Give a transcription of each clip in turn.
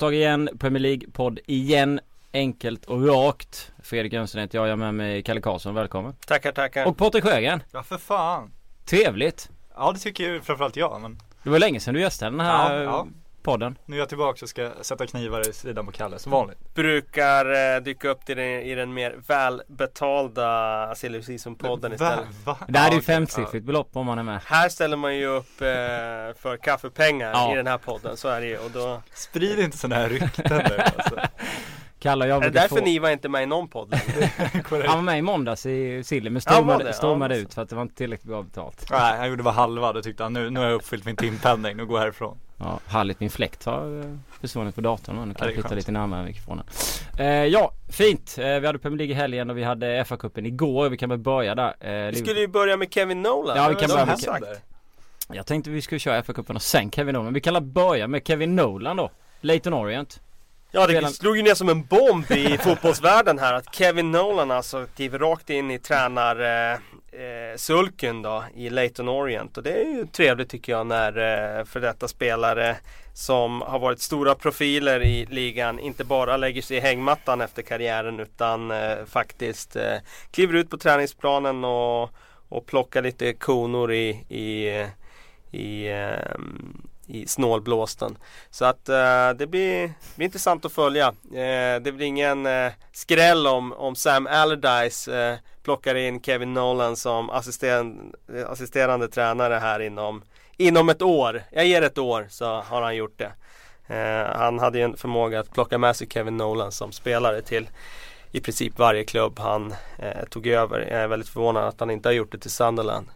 Torsdag igen, Premier League-podd igen. Enkelt och rakt. Fredrik Jönsson heter jag, jag är med mig Kalle Karlsson, välkommen. Tackar, tackar. Och Patrik Sjögren. Ja för fan. Trevligt. Ja det tycker ju framförallt jag men Det var länge sedan du gästade den här Ja, ja. Podden. nu är jag tillbaka och ska sätta knivar i sidan på Kalle som vanligt. Brukar eh, dyka upp till den, i den mer välbetalda Silly Season-podden istället. Va? Det här är ju Ja, femsiffrigt belopp om man är med. Här ställer man ju upp eh, för kaffepengar Ja. i den här podden, så är det ju. Och då, Ja. Sprid inte sådana här rykten nu alltså. Kalle jag är det därför få... ni var inte med i någon podd. Han var med i måndags i Silly men Ja, stormade, det? stormade Ja. ut för att det var inte tillräckligt bra betalt. Nej han gjorde bara halva, då tyckte han nu, nu har jag uppfyllt min timpenning, nu går jag härifrån. Ja, härligt. Min fläkt har eh, försvunnit på datorn nu. Nu kan jag flytta lite närmare mikrofonen. Eh, ja, fint. Eh, vi hade Premier League i helgen och vi hade FA-cupen igår. Vi kan väl börja där. Eh, Vi skulle ju börja med Kevin Nolan. Ja, vi kan börja med sagt. Jag tänkte vi skulle köra FA-cupen och sen Kevin Nolan. Vi kan väl börja med Kevin Nolan då. Leighton Orient. Ja, det slog ju ner som en bomb i fotbollsvärlden här att Kevin Nolan alltså kliver rakt in i tränar eh, eh, sulken då i Leighton Orient och det är ju trevligt tycker jag när eh, för detta spelare som har varit stora profiler i ligan inte bara lägger sig i hängmattan efter karriären utan eh, faktiskt eh, kliver ut på träningsplanen och, och plockar lite konor i, i, i eh, i snålblåsten. Så att eh, det blir, blir intressant att följa. Eh, det blir ingen eh, skräll om, om Sam Allardyce plockar in Kevin Nolan som assisterande, assisterande tränare här inom, inom ett år. Jag ger ett år så har han gjort det. Eh, han hade ju en förmåga att plocka med sig Kevin Nolan som spelare till i princip varje klubb han eh, tog över. Jag är väldigt förvånad att han inte har gjort det till Sunderland.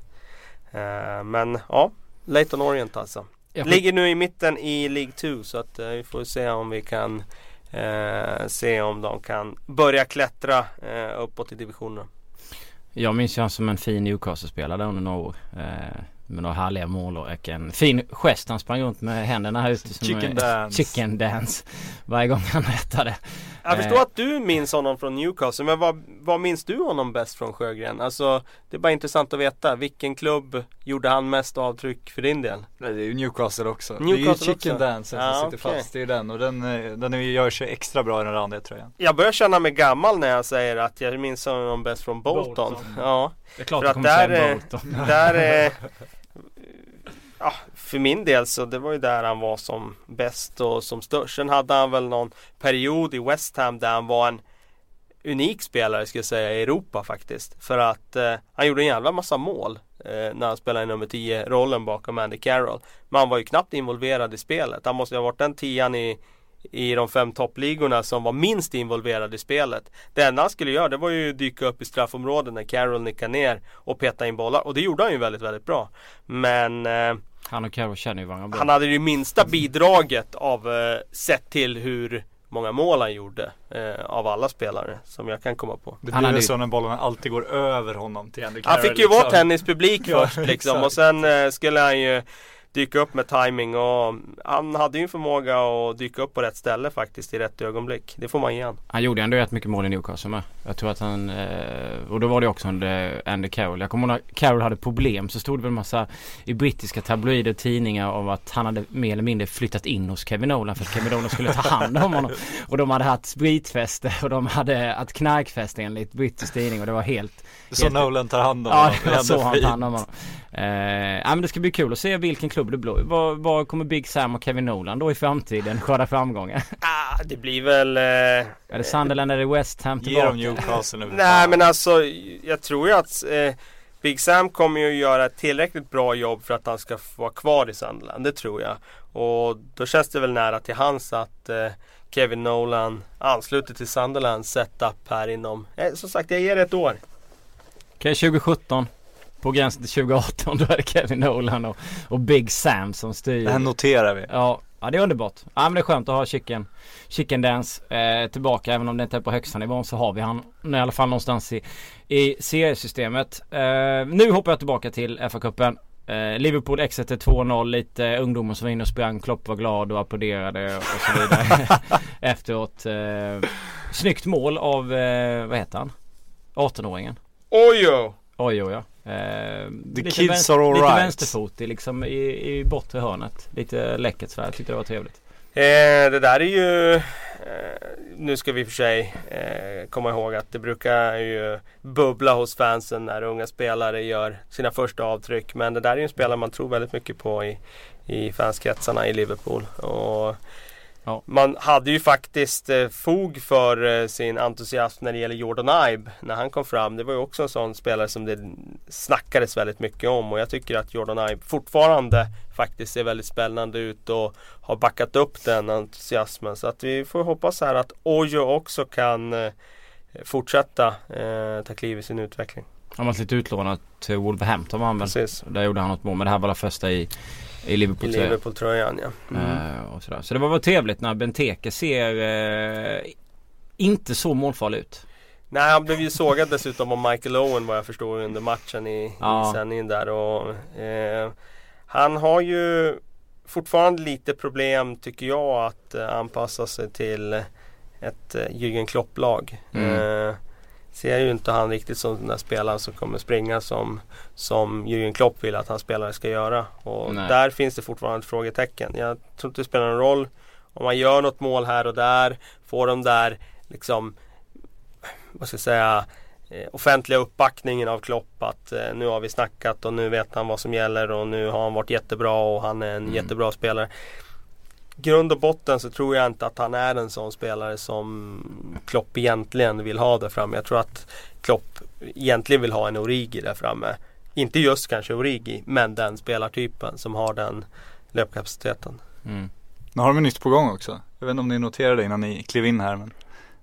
Eh, men ja, Leighton Orient alltså. Ligger nu i mitten i League 2 så att eh, vi får se om vi kan eh, se om de kan börja klättra eh, uppåt i divisionerna. Jag minns ju han som en fin Newcastle-spelare under några år. Eh, med några härliga mål och en fin gest. Han sprang runt med händerna här ute. Som Chicken dance. Chicken dance. Varje gång han rättade. Jag förstår Eh. att du minns honom från Newcastle men vad, vad minns du honom bäst från Sjögren? Alltså det är bara intressant att veta. Vilken klubb gjorde han mest avtryck för din del? Nej, det är ju Newcastle också. det är ju Newcastle chicken också. dance som Ja, sitter okej. fast, det är den och den, eh, den gör sig extra bra i den randiga tröjan. Jag börjar känna mig gammal när jag säger att jag minns honom bäst från Bolton. Bolton. Ja, Det är klart För att där är- där är Ja, för min del så det var ju där han var som bäst och som störst. Sen hade han väl någon period i West Ham där han var en unik spelare skulle jag säga i Europa faktiskt. För att eh, han gjorde en jävla massa mål eh, när han spelade i nummer 10 rollen bakom Andy Carroll. Men han var ju knappt involverad i spelet. Han måste ju ha varit den tian i i de fem toppligorna som var minst involverade i spelet. Det enda han skulle göra det var ju dyka upp i straffområdet när Carroll nickade ner och peta in bollar och det gjorde han ju väldigt, väldigt bra. Men eh, Han och Carroll känner ju varandra bra. han hade ju minsta bidraget av eh, sett till hur många mål han gjorde eh, av alla spelare som jag kan komma på. Det Han blir väl ju- så när bollarna alltid går över honom till Andy Han Carroll, fick ju vara liksom. tennispublik Ja, först liksom och sen eh, skulle han ju dyka upp med timing och han hade ju en förmåga att dyka upp på rätt ställe faktiskt i rätt ögonblick. Det får man ge han. Han gjorde ändå rätt mycket mål i Newcastle med. Jag tror att han, eh, och då var det också under Andy Carroll. Jag kommer ihåg när Carroll hade problem så stod det väl en massa i brittiska tabloider och tidningar om att han hade mer eller mindre flyttat in hos Kevin Nolan för att Kevin Nolan skulle ta hand om honom. Och de hade haft spritfester och de hade haft knarkfester enligt brittisk tidning och det var helt så Nolan tar hand om Ja, honom. det var så han tar hand om honom. Eh, ja, men det ska bli kul att se vilken klubb det blir. Var, var kommer Big Sam och Kevin Nolan då i framtiden skörda framgångar? Ah, det blir väl... Eh, Är det Sunderland eller West Ham Ge tillbaka? dem Newcastle nu. Nej men alltså jag tror ju att eh, Big Sam kommer ju göra ett tillräckligt bra jobb för att han ska få vara kvar i Sunderland. Det tror jag. Och då känns det väl nära till hans att eh, Kevin Nolan ansluter till Sunderlands setup här inom, eh, som sagt jag ger det ett år. Okej, 2017. På gränsen till 2018 då är det Kevin Nolan och, och Big Sam som styr. Det här noterar vi. Ja, ja det är underbart. Ja men det är skönt att ha Chicken, chicken Dance eh, tillbaka. Även om det inte är på högsta nivån så har vi han i alla fall någonstans i, i seriesystemet. Eh, nu hoppar jag tillbaka till FA-cupen. Eh, Liverpool Exeter 2-0. Lite ungdomar som var inne och sprang. Klopp var glad och applåderade och så vidare. Efteråt. Eh, snyggt mål av, eh, vad heter han? 18-åringen. Ojo! Oj oj ja. Eh, lite kids vänster, are all Lite right. vänsterfot i, liksom, i, i bortre hörnet. Lite läckert sådär. Jag tyckte det var trevligt. Eh, det där är ju eh, nu ska vi för sig eh, komma ihåg att det brukar ju bubbla hos fansen när unga spelare gör sina första avtryck. Men det där är ju en spelare man tror väldigt mycket på i, i fanskretsarna i Liverpool. Och Ja. Man hade ju faktiskt eh, fog för eh, sin entusiasm när det gäller Jordan Ibe när han kom fram. Det var ju också en sån spelare som det snackades väldigt mycket om och jag tycker att Jordan Ibe fortfarande faktiskt ser väldigt spännande ut och har backat upp den entusiasmen. Så att vi får hoppas här att Ojo också kan eh, fortsätta eh, ta kliv i sin utveckling. Han var lite utlånad till Wolverhampton var han väl? Precis. Där gjorde han något mål men det här var det första i i Liverpool-tröjan. Liverpool-tröjan ja. Mm. Uh, och sådär. Så det var väl trevligt när Benteke ser uh, inte så målfarlig ut. Nej han blev ju sågad dessutom av Michael Owen vad jag förstår under matchen i, ja. i sändningen där. Och, uh, han har ju fortfarande lite problem tycker jag att anpassa sig till ett Jürgen Klopp-lag. Mm ser ju inte han riktigt som den där spelaren som kommer springa som, som Jürgen Klopp vill att hans spelare ska göra. Och Nej. där finns det fortfarande ett frågetecken. Jag tror inte det spelar någon roll om man gör något mål här och där, får de där liksom, vad ska jag säga, eh, offentliga uppbackningen av Klopp att eh, nu har vi snackat och nu vet han vad som gäller och nu har han varit jättebra och han är en mm. jättebra spelare grund och botten så tror jag inte att han är en sån spelare som Klopp egentligen vill ha där framme. Jag tror att Klopp egentligen vill ha en Origi där framme. Inte just kanske Origi, men den spelartypen som har den löpkapaciteten. Mm. Nu har de nytt på gång också. Jag vet inte om ni noterade innan ni klev in här men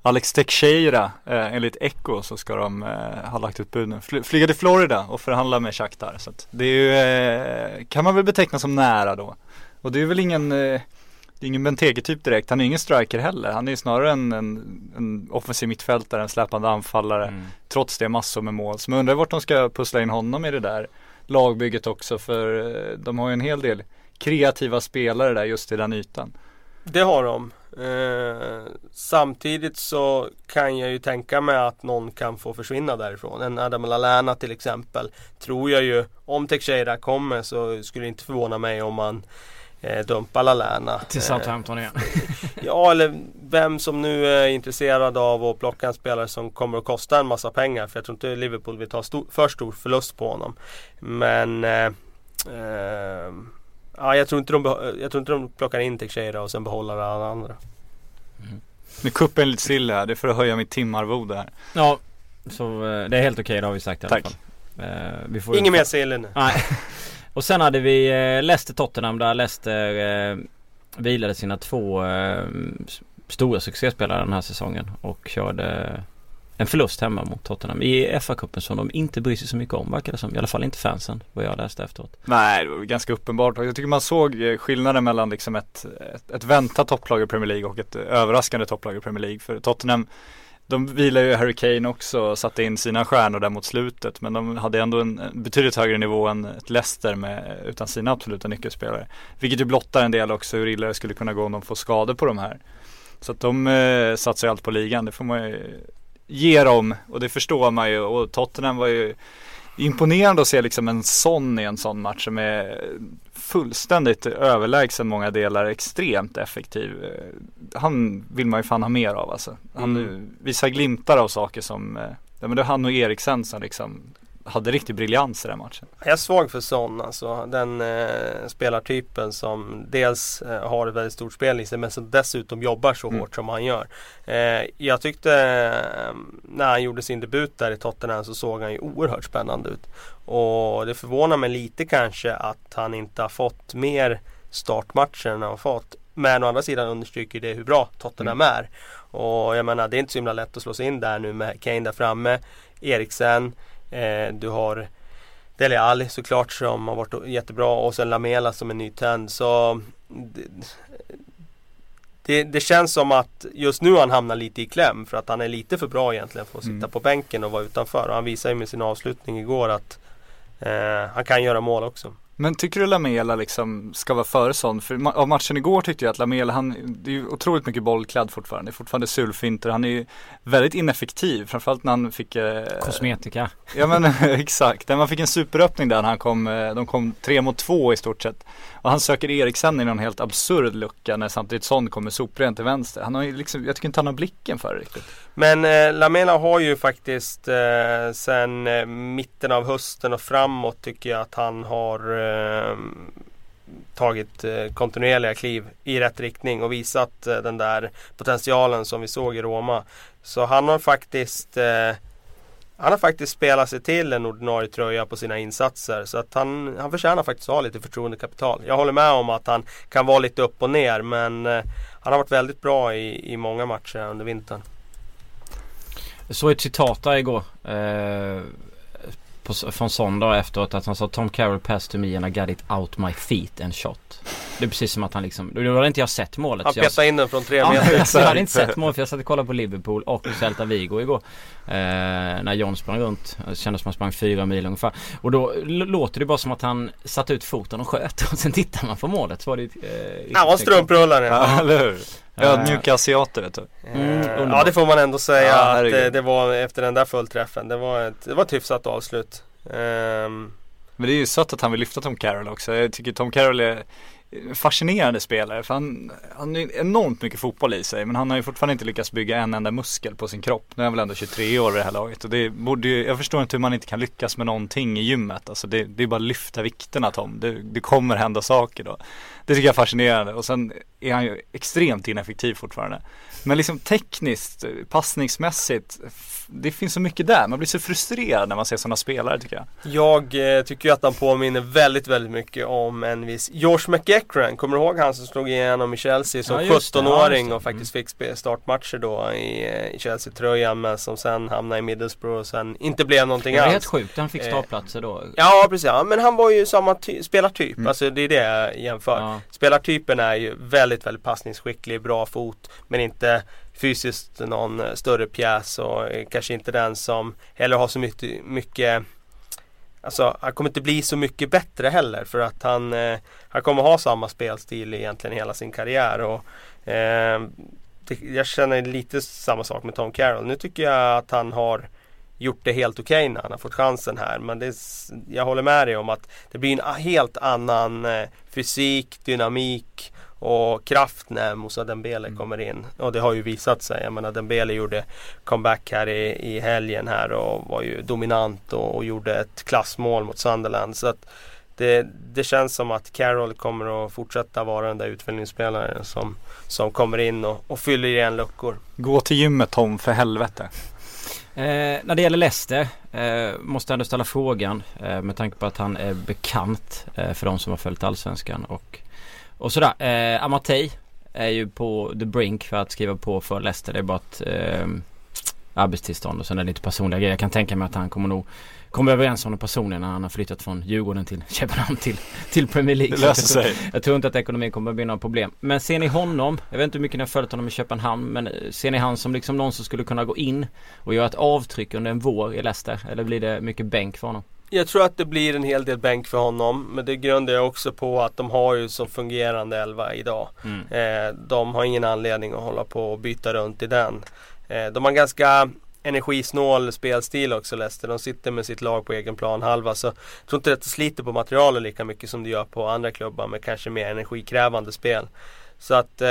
Alex Teixeira, eh, enligt Echo så ska de eh, ha lagt ut bud nu. Fly flyga till Florida och förhandla med Shakhtar. Så det är ju, eh, kan man väl beteckna som nära då. Och det är väl ingen eh, det är ingen Benteke-typ direkt. Han är ingen striker heller. Han är snarare en, en, en offensiv mittfältare, en släpande anfallare. Mm. Trots det massor med mål. Så man undrar vart de ska pussla in honom i det där lagbygget också. För eh, de har ju en hel del kreativa spelare där just i den ytan. Det har de. Eh, samtidigt så kan jag ju tänka mig att någon kan få försvinna därifrån. En Adam Lallana till exempel. Tror jag ju. Om Teixeira kommer så skulle det inte förvåna mig om man eh, dumpa Lallana. Till Southampton igen. ja, eller vem som nu är intresserad av att plocka en spelare som kommer att kosta en massa pengar. För jag tror inte Liverpool vill ta stor, för stor förlust på honom. Men eh, eh, ja, jag, tror inte de, jag tror inte de plockar in Teixeira och sen behåller alla andra. Mm. Nu kuppen lite stilla här, det är för att höja mitt timarvode här. Ja, så eh, det är helt okej, okay, det har vi sagt i Tack. alla fall. Eh, Inget mer sill nu. Nej. Och sen hade vi eh, Leicester-Tottenham där Leicester eh, vilade sina två eh, stora succéspelare den här säsongen och körde en förlust hemma mot Tottenham i FA-cupen som de inte bryr sig så mycket om verkar det som. I alla fall inte fansen vad jag läste efteråt. Nej, det var ganska uppenbart. Jag tycker man såg eh, skillnaden mellan liksom ett, ett, ett väntat topplag i Premier League och ett eh, överraskande topplag i Premier League. För Tottenham de vilar ju Harry Kane också och satte in sina stjärnor där mot slutet men de hade ändå en betydligt högre nivå än ett Leicester med, utan sina absoluta nyckelspelare. Vilket ju blottar en del också hur illa det skulle kunna gå om de får skador på de här. Så att de eh, satsar ju allt på ligan, det får man ju ge dem och det förstår man ju och Tottenham var ju imponerande att se liksom en sån i en sån match som är fullständigt överlägsen många delar, extremt effektiv. Han vill man ju fan ha mer av alltså. Han mm. visar glimtar av saker som, eh, ja men det är han och Eriksen som liksom hade riktig briljans i den matchen. Jag är svag för sån alltså. Den eh, spelartypen som dels eh, har ett väldigt stort spel i sig men som dessutom jobbar så mm. hårt som han gör. Eh, jag tyckte eh, när han gjorde sin debut där i Tottenham så såg han ju oerhört spännande ut. Och det förvånar mig lite kanske att han inte har fått mer startmatcher än han har fått. Men å andra sidan understryker det hur bra Tottenham mm. är. Och jag menar det är inte så himla lätt att slå sig in där nu med Kane där framme. Eriksen du har Dele Alli såklart som har varit jättebra och sen Lamela som är nytänd. Så det, det, det, känns som att just nu han hamnar lite i kläm för att han är lite för bra egentligen för att sitta mm. på bänken och vara utanför. Och han visar ju med sin avslutning igår att eh, han kan göra mål också. Men tycker du Lamela liksom ska vara före sån? För av matchen igår tyckte jag att Lamela, han det är ju otroligt mycket bollkladd fortfarande. Det är fortfarande sulfinter. Han är ju väldigt ineffektiv. Framförallt när han fick eh, Kosmetika. Ja men exakt. Man fick en superöppning där när han kom, eh, de kom tre mot två i stort sett. Och han söker Eriksen i någon helt absurd lucka när samtidigt Son kommer soprent till vänster. Han har ju liksom, jag tycker inte han har blicken för det riktigt. Men eh, Lamela har ju faktiskt eh, sen eh, mitten av hösten och framåt tycker jag att han har eh, tagit eh, kontinuerliga kliv i rätt riktning och visat eh, den där potentialen som vi såg i Roma. Så han har faktiskt eh, han har faktiskt spelat sig till en ordinarie tröja på sina insatser. Så att han, han förtjänar faktiskt att ha lite förtroendekapital. Jag håller med om att han kan vara lite upp och ner men eh, han har varit väldigt bra i, i många matcher under vintern. Jag såg ett citat där igår. Eh, på, från Son efteråt att han sa Tom Carroll passed to me and I got it out my feet and shot. Det är precis som att han liksom, då hade inte jag sett målet. Han petade in den från tre ja, meter. jag hade inte sett målet för jag satt och kollade på Liverpool och Celta Vigo igår. Eh, när John sprang runt. Det kändes som att han sprang fyra mil ungefär. Och då låter det bara som att han satte ut foten och sköt. Och sen tittar man på målet så var det eh, Ja, var strumprullaren ja. eller hur? Ödmjuka asiater vet du. Mm, ja det får man ändå säga ja, att det, det, var efter den där fullträffen. Det var ett, det var ett hyfsat avslut. Um, men det är ju sött att han vill lyfta Tom Carroll också. Jag tycker Tom Carroll är fascinerande spelare för han, han har enormt mycket fotboll i sig men han har ju fortfarande inte lyckats bygga en enda muskel på sin kropp. Nu är han väl ändå 23 år vid det här laget och det borde ju, jag förstår inte hur man inte kan lyckas med någonting i gymmet. Alltså det, det är bara att lyfta vikterna Tom. Det, det kommer hända saker då. Det tycker jag är fascinerande och sen är han ju extremt ineffektiv fortfarande. Men liksom tekniskt, passningsmässigt, det finns så mycket där. Man blir så frustrerad när man ser sådana spelare tycker jag. Jag eh, tycker att han påminner väldigt, väldigt mycket om en viss George McEachran. Kommer du ihåg han som slog igenom i Chelsea som ja, 17-åring ja, och faktiskt fick startmatcher då i, eh, i Chelsea-tröjan men som sen hamnade i Middlesbrough och sen inte blev någonting alls. Det var helt sjukt, han fick eh, startplatser då. Ja, precis. Ja, men han var ju samma ty spelartyp. Mm. Alltså det är det jag jämför. Ja. Spelartypen är ju väldigt, väldigt passningsskicklig, bra fot men inte fysiskt någon större pjäs och eh, kanske inte den som heller har så mycket, mycket Alltså han kommer inte bli så mycket bättre heller för att han, eh, han kommer ha samma spelstil egentligen hela sin karriär. Och, eh, det, jag känner lite samma sak med Tom Carroll. Nu tycker jag att han har gjort det helt okej okay när han har fått chansen här. Men det, jag håller med dig om att det blir en helt annan eh, fysik, dynamik och kraft när Moussa Dembele mm. kommer in. Och det har ju visat sig. Jag menar Dembele gjorde comeback här i, i helgen här och var ju dominant och, och gjorde ett klassmål mot Sunderland. Så att det, det känns som att Carroll kommer att fortsätta vara den där utfyllningsspelaren som, som kommer in och, och fyller igen luckor. Gå till gymmet Tom, för helvete. Eh, när det gäller Leicester eh, måste jag ändå ställa frågan eh, med tanke på att han är bekant eh, för de som har följt Allsvenskan och och sådär. Eh, Amatei är ju på the brink för att skriva på för Leicester. Det är bara ett eh, arbetstillstånd och sen är det lite personliga grejer. Jag kan tänka mig att han kommer nog komma överens om det personligen när han har flyttat från Djurgården till Köpenhamn till, till Premier League. Det löser sig. Jag tror inte att ekonomin kommer att bli några problem. Men ser ni honom, jag vet inte hur mycket ni har följt honom i Köpenhamn, men ser ni han som liksom någon som skulle kunna gå in och göra ett avtryck under en vår i Leicester? Eller blir det mycket bänk för honom? Jag tror att det blir en hel del bänk för honom. Men det grundar jag också på att de har ju så fungerande elva idag. Mm. Eh, de har ingen anledning att hålla på och byta runt i den. Eh, de har ganska energisnål spelstil också Leicester. De sitter med sitt lag på egen plan halva så jag tror inte att det sliter på materialet lika mycket som det gör på andra klubbar med kanske mer energikrävande spel. Så att eh,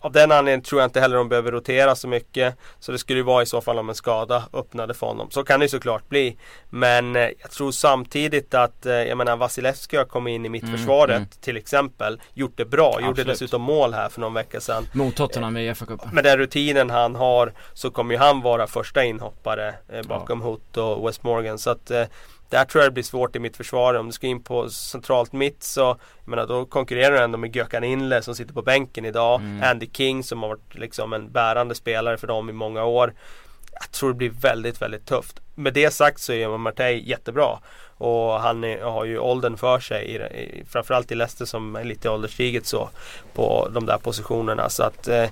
av den anledningen tror jag inte heller de behöver rotera så mycket. Så det skulle ju vara i så fall om en skada öppnade för honom. Så kan det såklart bli. Men eh, jag tror samtidigt att, eh, jag menar Vasilevski har kommit in i mittförsvaret mm, mm. till exempel. Gjort det bra, Absolut. gjorde dessutom mål här för någon vecka sedan. Mot Tottenham i FA-cupen. Med den rutinen han har så kommer ju han vara första inhoppare eh, bakom ja. Hoot och West Morgan. Så att eh, där tror jag det blir svårt i mitt försvar. Om du ska in på centralt mitt så jag menar, då konkurrerar du ändå med Gökhan Inle som sitter på bänken idag. Mm. Andy King som har varit liksom en bärande spelare för dem i många år. Jag tror det blir väldigt, väldigt tufft. Med det sagt så är Martey jättebra. Och han är, har ju åldern för sig, i, i, framförallt i Leicester som är lite ålderstiget så. På de där positionerna. Så att eh,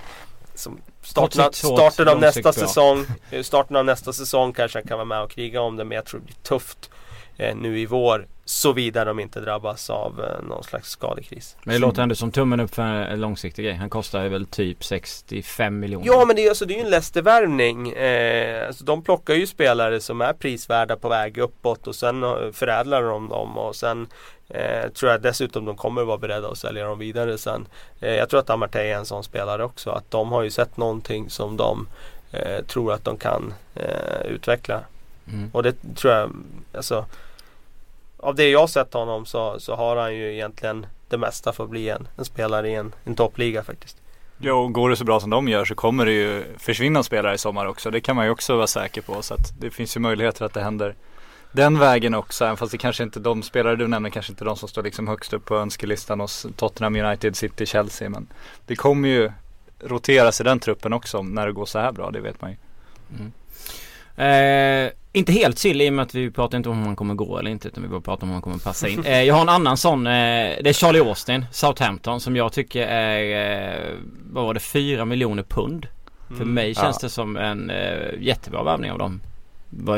starten, starten av nästa säsong Starten av nästa säsong kanske han kan vara med och kriga om det men jag tror det blir tufft eh, nu i vår. Såvida de inte drabbas av eh, någon slags skadekris. Men det låter ändå som tummen upp för en långsiktig grej. Han kostar väl typ 65 miljoner. Ja men det är, alltså, det är ju en Leicester-värvning. Eh, alltså, de plockar ju spelare som är prisvärda på väg uppåt och sen eh, förädlar de dem och sen eh, tror jag dessutom de kommer vara beredda att sälja dem vidare sen. Eh, jag tror att Amartey är en sån spelare också. Att de har ju sett någonting som de eh, tror att de kan utveckla. Mm. Och det tror jag, alltså av det jag sett honom så, så har han ju egentligen det mesta för att bli en, en spelare i en, en toppliga faktiskt. Ja, och går det så bra som de gör så kommer det ju försvinna spelare i sommar också. Det kan man ju också vara säker på. Så att det finns ju möjligheter att det händer den vägen också. Även fast det kanske inte, de spelare du nämner kanske inte de som står liksom högst upp på önskelistan hos Tottenham United, City, Chelsea. Men det kommer ju roteras i den truppen också när det går så här bra, det vet man ju. Mm. Eh, inte helt sill i och med att vi pratar inte om hur man kommer gå eller inte utan vi bara pratar om hur man kommer passa in. Eh, jag har en annan sån, eh, det är Charlie Austin, Southampton som jag tycker är, eh, vad var det, 4 miljoner pund. För Mm. mig känns Ja. det som en eh, jättebra värvning av dem.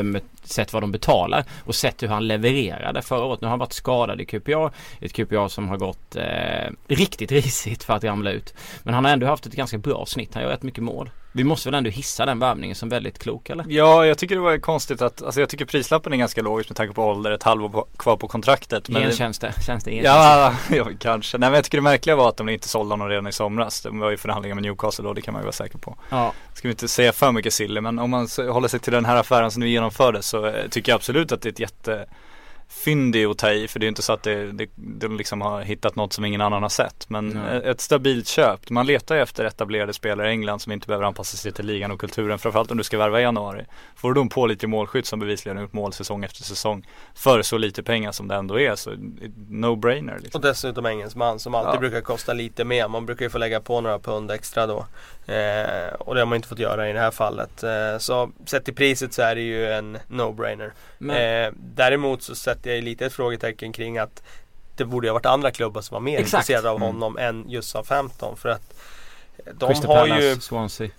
Med- Sett vad de betalar och sett hur han levererade förra året. Nu har han varit skadad i QPR. Ett QPR som har gått riktigt risigt för att ramla ut. Men han har ändå haft ett ganska bra snitt. Han gör rätt mycket mål. Vi måste väl ändå hissa den värvningen som väldigt klok eller? Ja, jag tycker det var konstigt att, alltså jag tycker prislappen är ganska logisk med tanke på ålder, ett halvår på, kvar på kontraktet. Men det? Det genkänns Ja, ja, kanske. Nej men jag tycker det märkliga var att de inte sålde honom redan i somras. De var i förhandlingar med Newcastle då, det kan man ju vara säker på. Ja. Ska vi inte säga för mycket silly, men om man håller sig till den här affären som nu genomfördes så eh, tycker jag absolut att det är ett jätte fyndig att ta i för det är inte så att det, det, de liksom har hittat något som ingen annan har sett. Men Nej. ett stabilt köp. Man letar ju efter etablerade spelare i England som inte behöver anpassa sig till ligan och kulturen. Framförallt om du ska värva i januari. Får du då en pålitlig målskytt som bevisligen har gjort mål säsong efter säsong för så lite pengar som det ändå är så no-brainer liksom. Och dessutom engelsman som alltid Ja. brukar kosta lite mer. Man brukar ju få lägga på några pund extra då. Eh, och det har man inte fått göra i det här fallet. Eh, så sett till priset så är det ju en no-brainer. Eh, däremot så sätter jag lite ett frågetecken kring att det borde ha varit andra klubbar som var mer Exakt. intresserade av Mm. honom än just Southampton. För att de Crystal har Palace, ju Swansea.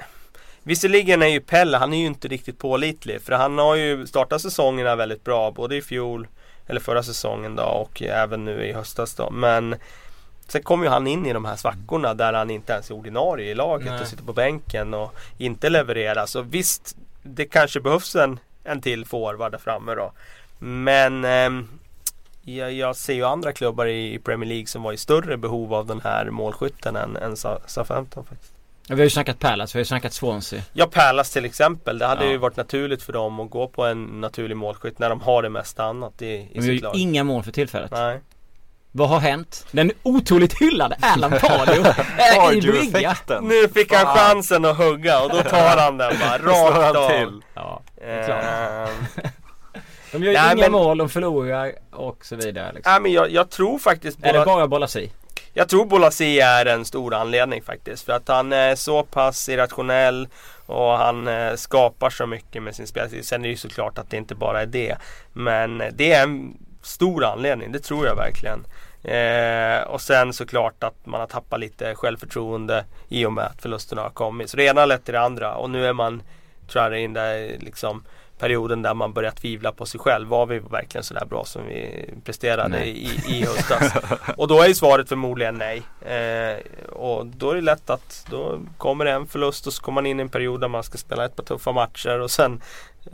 Visserligen är ju Pelle, han är ju inte riktigt pålitlig. För han har ju startat säsongerna väldigt bra. Både i fjol, eller förra säsongen då och även nu i höstas då. Men sen kommer ju han in i de här svackorna där han inte ens är ordinarie i laget Nej. och sitter på bänken och inte levererar. Så visst, det kanske behövs en, en till forward där framme då. Men ehm, jag, jag ser ju andra klubbar i Premier League som var i större behov av den här målskytten än, än Sa- Southampton faktiskt. Vi har ju snackat Palace, vi har ju snackat Swansea. Ja, Palace till exempel. Det hade Ja. ju varit naturligt för dem att gå på en naturlig målskytt när de har det mesta annat i, i Men vi har ju sitt lag. inga mål för tillfället. Nej. Vad har hänt? Den otroligt hyllade Alan Pardew är i brygga. Nu fick han Fan. chansen att hugga och då tar han den bara rakt han av. till. Ja. Ehm, De gör Nej, inga men- mål, de förlorar och så vidare. Liksom. Nej men jag, jag tror faktiskt Är det Bola, bara Bolasi? Jag tror Bolasi är en stor anledning faktiskt. För att han är så pass irrationell och han eh, skapar så mycket med sin spelstil. Sen är det ju såklart att det inte bara är det. Men det är en stor anledning, det tror jag verkligen. Eh, och sen såklart att man har tappat lite självförtroende i och med att förlusterna har kommit. Så det ena har lett till det andra och nu är man, tror jag, i den där liksom perioden där man börjar tvivla på sig själv. Var vi verkligen sådär bra som vi presterade i, i höstas? och då är ju svaret förmodligen nej. Eh, och då är det lätt att då kommer det en förlust och så kommer man in i en period där man ska spela ett par tuffa matcher och sen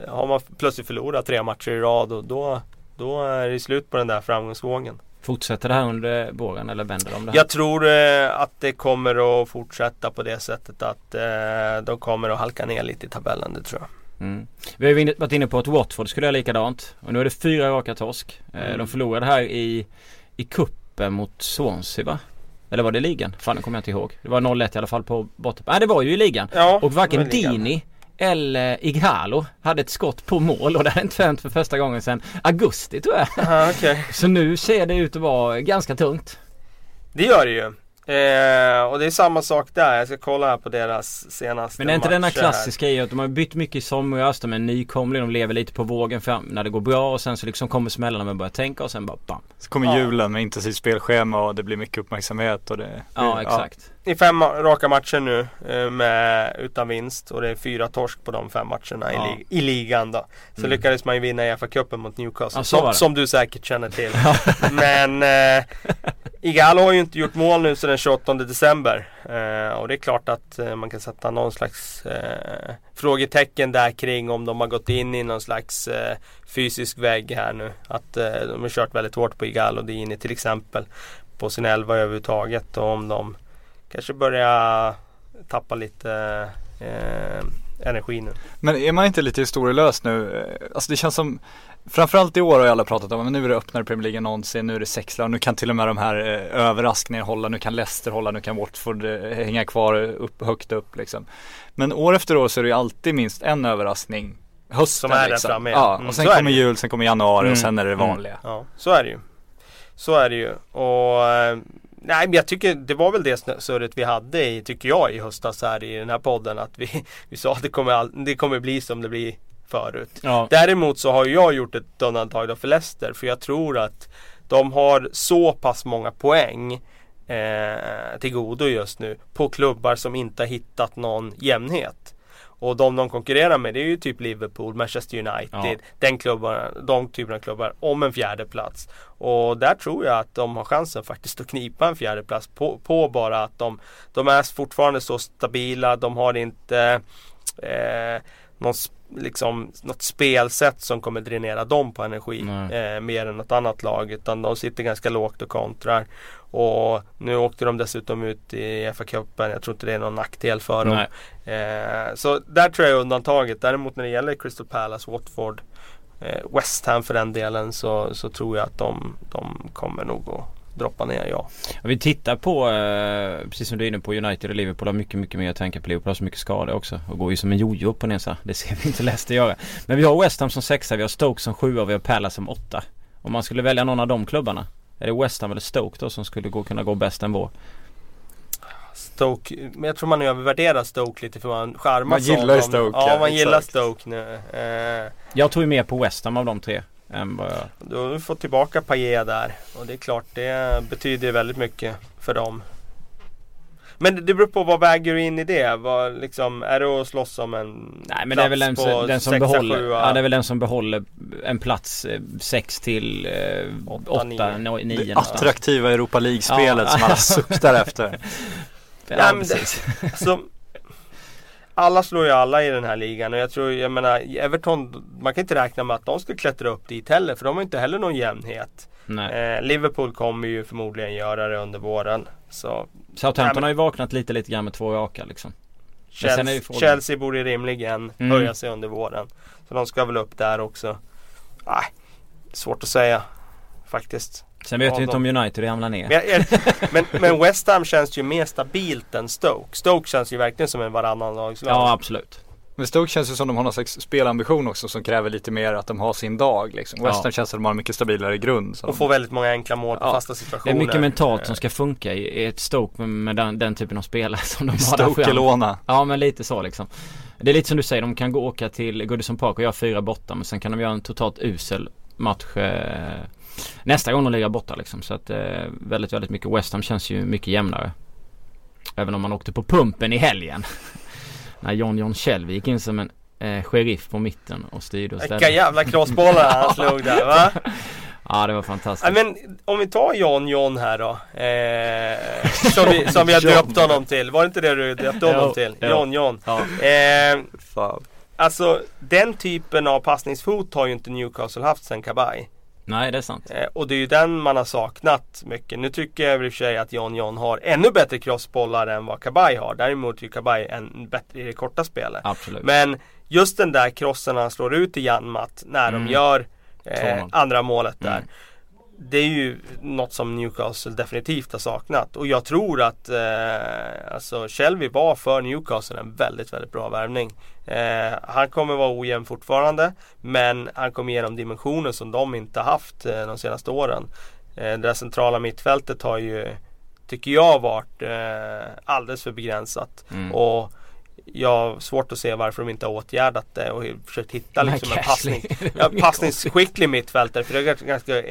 har man plötsligt förlorat tre matcher i rad och då, då är det slut på den där framgångsvågen. Fortsätter det här under våren eller vänder de det här? Jag tror eh, att det kommer att fortsätta på det sättet att eh, de kommer att halka ner lite i tabellen, det tror jag. Mm. Vi har ju varit inne på att Watford skulle göra likadant. Och nu är det fyra raka torsk. Eh, Mm. De förlorade här i, i kuppen mot Swansea va? Eller var det ligan? Fan det kommer jag inte ihåg. Det var 0-1 i alla fall på botten. Nej det var ju i ligan. Ja, Och varken. Dini eller Ighalo hade ett skott på mål och det hade inte hänt för första gången sedan augusti tror jag. Aha, okej. Så nu ser det ut att vara ganska tungt. Det gör det ju. Eh, och det är samma sak där. Jag ska kolla här på deras senaste Men är inte denna klassiska i att de har bytt mycket i somras, de är nykomlingar, de lever lite på vågen fram när det går bra och sen så liksom kommer smällarna man börjar tänka och sen bara bam. Så kommer Ja. julen med intensivt spelschema och det blir mycket uppmärksamhet och det Ja exakt. I fem raka matcher nu eh, med, utan vinst och det är fyra torsk på de fem matcherna Ja. i, lig- i ligan då. Så Mm. lyckades man ju vinna i FA-cupen mot Newcastle Ja, som, som du säkert känner till. Men eh, Igalo har ju inte gjort mål nu sedan den 28 december. Eh, och det är klart att eh, man kan sätta någon slags eh, frågetecken där kring om de har gått in i någon slags eh, fysisk vägg här nu. Att eh, de har kört väldigt hårt på Igalo Dini till exempel. På sin elva överhuvudtaget och om de kanske börjar tappa lite eh, energi nu. Men är man inte lite historielös nu? Eh, alltså det känns som Framförallt i år har ju alla pratat om, men nu är det öppnare Premier League än någonsin, nu är det sex lag, nu kan till och med de här eh, överraskningarna hålla, nu kan Leicester hålla, nu kan Watford eh, hänga kvar upp, högt upp liksom. Men år efter år så är det ju alltid minst en överraskning Hösten Som är där liksom. framme, ja. Mm, och sen kommer jul, sen kommer januari Mm. och sen är det Mm. vanliga. Ja, så är det ju. Så är det ju. Och eh, Nej men jag tycker det var väl det surret vi hade i, tycker jag i höstas här i den här podden att vi, vi sa att det kommer, all, det kommer bli som det blir förut. Ja. Däremot så har jag gjort ett undantag då för Leicester för jag tror att de har så pass många poäng eh, till godo just nu på klubbar som inte har hittat någon jämnhet. Och de de konkurrerar med det är ju typ Liverpool, Manchester United, Ja. den klubbar, de typerna av klubbar om en fjärde plats. Och där tror jag att de har chansen faktiskt att knipa en fjärde plats på, på bara att de, de är fortfarande så stabila, de har inte eh, någon, liksom, något spelsätt som kommer dränera dem på energi eh, mer än något annat lag utan de sitter ganska lågt och kontrar. Och nu åkte de dessutom ut i FA-cupen. Jag tror inte det är någon nackdel för dem. Eh, så där tror jag är undantaget. Däremot när det gäller Crystal Palace, Watford, eh, West Ham för den delen så, så tror jag att de, de kommer nog att droppa ner, ja. Om vi tittar på, eh, precis som du är inne på, United och Liverpool har mycket, mycket mer att tänka på. Liverpool har så mycket skador också och går ju som en jojo upp och ner så här. Det ser vi inte Leicester göra. Men vi har West Ham som sexa, vi har Stoke som sjua och vi har Palace som åtta. Om man skulle välja någon av de klubbarna, är det West Ham eller Stoke då som skulle gå, kunna gå bäst än vår? Stoke, men jag tror man övervärderar Stoke lite för man charmas Man gillar. Stoke, Ja, man gillar. Stoke nu. Eh, Jag tror ju mer på West Ham av de tre. Än vad jag... Du har fått tillbaka Payet där och det är klart det betyder väldigt mycket för dem. Men det beror på vad väger du in i det? Vad, liksom, är det att slåss om en Nej men det är väl den, plats på som- den som sexa, behåller, sjua? ja det är väl den som behåller en plats 6 till Åtta, 8, nio. 9 Det attraktiva Europa League-spelet Ja. som alla suktar efter. Ja, Ja, men precis. Alltså, alla slår ju alla i den här ligan och jag tror, jag menar Everton, man kan inte räkna med att de ska klättra upp dit heller för de har inte heller någon jämnhet. Eh, Liverpool kommer ju förmodligen göra det under våren. Så Southampton Nej, men- har ju vaknat lite lite grann med två raka liksom. Chelsea, Chelsea borde rimligen Mm. höja sig under våren. Så de ska väl upp där också. Nej, svårt att säga faktiskt. Sen vet Ja, vi inte de- om United ramlar ner. Men, men, men West Ham känns ju mer stabilt än Stoke. Stoke känns ju verkligen som en varannan lagslag. Ja absolut. Men Stoke känns ju som de har någon slags spelambition också som kräver lite mer att de har sin dag liksom. West Ja. Ham känns som de har en mycket stabilare grund. Så Och de- få väldigt många enkla mål på Ja. fasta Det situationer. är mycket mentalt Eh, som ska funka i ett Stoke med, med den, den typen av spelare som de har där fram. Stokelåna. Ja men lite så liksom. Det är lite som du säger, de kan gå och åka till Goodison Park och göra fyra borta men sen kan de göra en totalt usel match eh, nästa gång de lirar borta liksom. Så att eh, väldigt, väldigt mycket. West Ham känns ju mycket jämnare. Även om man åkte på pumpen i helgen. När John John Shelby gick in som en eh, sheriff på mitten och styrde och Vilka ställde. jävla crossbollar han slog där va? Ja det var fantastiskt. men om vi tar John John här då. Eh, som, vi, som vi har döpt honom till. Var det inte det du döpte honom till? jo. John John. Ja. Eh, Fan. alltså den typen av passningsfot har ju inte Newcastle haft sen Kabay. Nej det är sant. Eh, och det är ju den man har saknat mycket. Nu tycker jag i och för sig att John John har ännu bättre crossbollar än vad Kabay har. Däremot är ju Kabay en bättre i det korta spelet. Absolut. Men just den där crossen han slår ut i Janmat när Mm. de gör eh, 2-0. andra målet där. Mm. Det är ju något som Newcastle definitivt har saknat. Och jag tror att eh, alltså Shelby var för Newcastle en väldigt, väldigt bra värvning. Eh, han kommer vara ojämn fortfarande. Men han kommer ge dem dimensioner som de inte haft eh, de senaste åren. Eh, det centrala mittfältet har ju tycker jag varit eh, alldeles för begränsat. Mm. Och jag har svårt att se varför de inte har åtgärdat det och försökt hitta liksom en passning. Ja, passningsskicklig mittfältare för det är ganska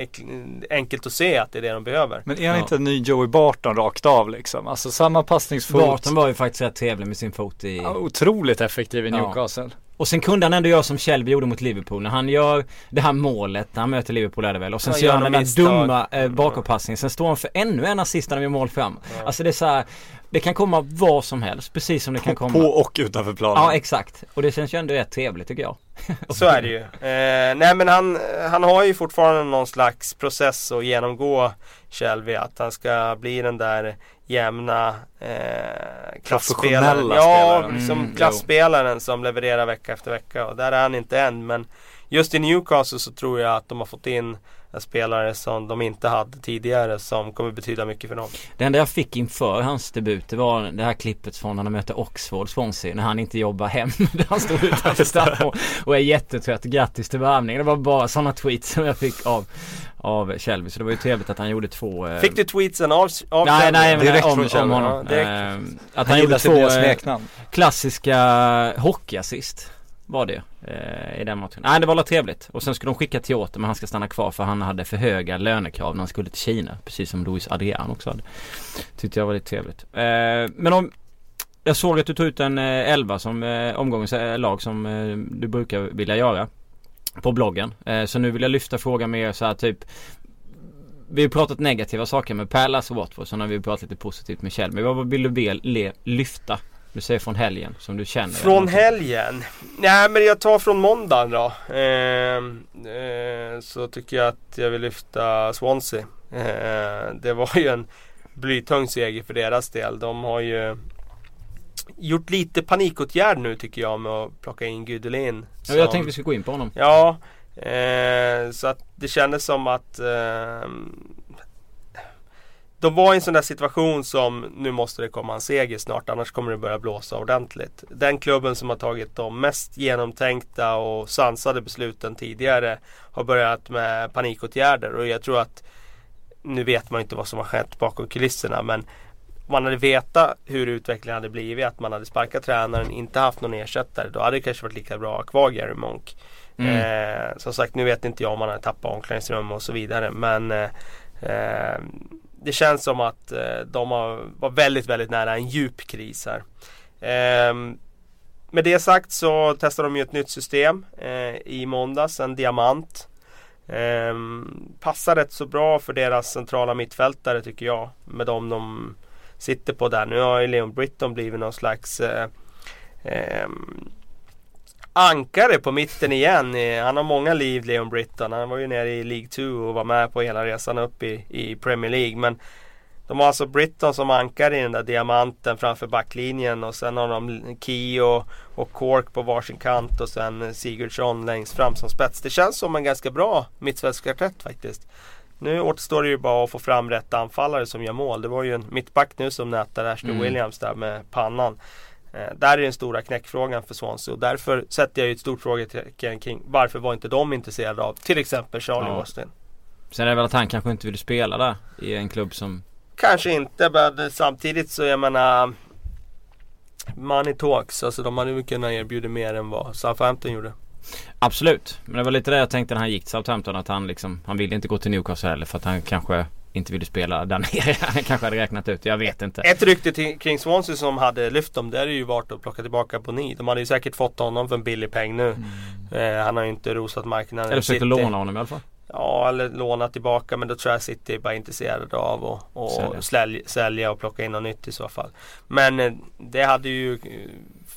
enkelt att se att det är det de behöver. Men är han ja. inte en ny Joey Barton rakt av liksom? Alltså samma passningsfot. Barton var ju faktiskt rätt trevlig med sin fot i... Ja, otroligt effektiv i Newcastle. Ja. Och sen kunde han ändå göra som Shelby gjorde mot Liverpool när han gör det här målet när han möter Liverpool är det väl och sen så gör han den där dumma eh, bakåtpassningen. Sen står han för ännu en assist när de gör mål fram. Ja. Alltså det är så här, Det kan komma vad som helst precis som det kan komma. På och utanför planen. Ja exakt. Och det känns ju ändå rätt trevligt tycker jag. så är det ju. Eh, nej men han, han har ju fortfarande någon slags process att genomgå Shelby. Att han ska bli den där jämna eh, klasspelaren. Ja, mm, som mm, klasspelaren som levererar vecka efter vecka. Och där är han inte än. Men just i Newcastle så tror jag att de har fått in spelare som de inte hade tidigare som kommer betyda mycket för dem. Det enda jag fick inför hans debut det var det här klippet från när han möter Oxford Swansea när han inte jobbar hem. Där han står utanför straff och, och är jättetrött. Grattis till värvningen. Det var bara sådana tweets som jag fick av av Shelby. Så det var ju trevligt att han gjorde två eh... Fick du tweetsen av, av Nej, Shelby? nej men direkt om, från om honom. Ja, eh, att han, han gjorde två eh, klassiska hockeyassist. Var det eh, i den matchen. Nej det var trevligt. Och sen skulle de skicka till men han ska stanna kvar för han hade för höga lönekrav när han skulle till Kina. Precis som Luis Adrian också hade. Tyckte jag var lite trevligt. Eh, men om jag såg att du tog ut en eh, 11 som eh, omgångens eh, lag som eh, du brukar vilja göra på bloggen. Eh, så nu vill jag lyfta frågan mer så här typ vi har pratat negativa saker med Palace och Watford. sen nu har vi pratat lite positivt med Kjell. Men vad vill du lyfta? Du säger från helgen som du känner. Från helgen? Nej men jag tar från måndagen då. Eh, eh, så tycker jag att jag vill lyfta Swansea. Eh, det var ju en blytung seger för deras del. De har ju gjort lite panikåtgärd nu tycker jag med att plocka in Gudelin. Ja, jag tänkte vi skulle gå in på honom. Ja, eh, så att det kändes som att eh, de var i en sån där situation som nu måste det komma en seger snart annars kommer det börja blåsa ordentligt. Den klubben som har tagit de mest genomtänkta och sansade besluten tidigare har börjat med panikåtgärder och jag tror att nu vet man inte vad som har skett bakom kulisserna men man hade vetat hur utvecklingen hade blivit, att man hade sparkat tränaren, inte haft någon ersättare, då hade det kanske varit lika bra att ha kvar Gary Monk. Mm. Eh, som sagt, nu vet inte jag om man har tappat omklädningsrum och så vidare, men eh, eh, det känns som att eh, de har, var väldigt, väldigt nära en djup kris här. Eh, med det sagt så testar de ju ett nytt system eh, i måndags, en diamant. Ehm, passar rätt så bra för deras centrala mittfältare tycker jag. Med dem de sitter på där. Nu har ju Leon Britton blivit någon slags eh, ehm, ankare på mitten igen. Han har många liv Leon Britton. Han var ju nere i League 2 och var med på hela resan upp i, i Premier League. Men de har alltså Britton som ankare i den där diamanten framför backlinjen och sen har de Key och, Cork på varsin kant och sen Sigurdsson längst fram som spets. Det känns som en ganska bra mittfältskvartett faktiskt. Nu återstår det ju bara att få fram rätt anfallare som gör mål. Det var ju en mittback nu som nätade Ashley mm. Williams där med pannan. Eh, där är den stora knäckfrågan för Swansea och därför sätter jag ju ett stort frågetecken kring varför var inte de intresserade av till exempel Charlie ja. Austin. Sen är det väl att han kanske inte vill spela där i en klubb som Kanske inte men samtidigt så jag menar Money talks, alltså de hade ju kunnat erbjuda mer än vad Southampton gjorde. Absolut, men det var lite det jag tänkte när han gick till Southampton att han liksom Han ville inte gå till Newcastle heller för att han kanske inte ville spela där nere. Han kanske hade räknat ut, jag vet inte. Ett rykte kring Swansea som hade lyft dem, det är ju varit att plocka tillbaka Boni. De hade ju säkert fått honom för en billig peng nu. Mm. Eh, han har ju inte rosat marknaden. Eller försökt låna honom i alla fall. Ja, eller låna tillbaka men då tror jag City är bara intresserade av att och sälja. Sälja och plocka in något nytt i så fall. Men eh, det hade ju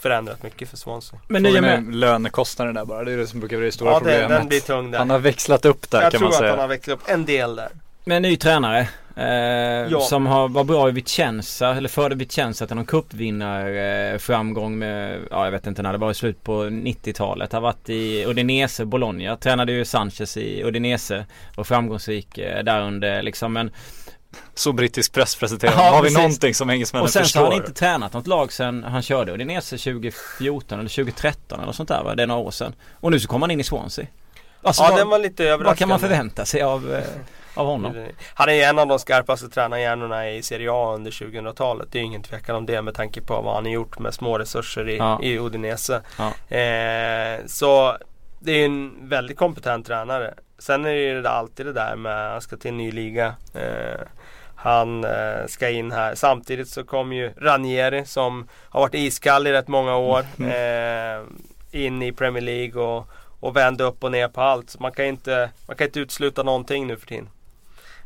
förändrat mycket för Swansea. Men nya med lönekostnaden där bara, det är det som brukar vara det stora ja, problemet. Ja, den blir tung där. Han har växlat upp där jag kan man säga. Jag tror att han har växlat upp en del där. Med en ny tränare. Eh, ja. Som har, var bra i Vicenza, eller förde Vicenza till någon cupvinnarframgång eh, framgång med, ja jag vet inte när det var i slut på 90-talet. Har varit i Udinese, Bologna. Tränade ju Sanchez i Udinese. Och framgångsrik eh, där under liksom men så brittisk press presenterar. Ja, har vi precis. någonting som engelsmännen förstår? Och sen så har han inte tränat något lag sen han körde Udinese 2014 eller 2013 eller sånt där va? Det är några år sedan. Och nu så kommer han in i Swansea. Alltså, ja vad, den var lite överraskande. vad kan man förvänta sig av, eh, av honom? Han är ju en av de skarpaste tränarhjärnorna i Serie A under 2000-talet. Det är ingen tvekan om det med tanke på vad han har gjort med små resurser i, Ja. i Udinese. Ja. Eh, så det är en väldigt kompetent tränare. Sen är det ju alltid det där med att han ska till en ny liga. Eh, han eh, ska in här. Samtidigt så kom ju Ranieri som har varit iskall i rätt många år. Eh, in i Premier League och, och vände upp och ner på allt. Så man kan inte, man kan inte utesluta någonting nu för tiden.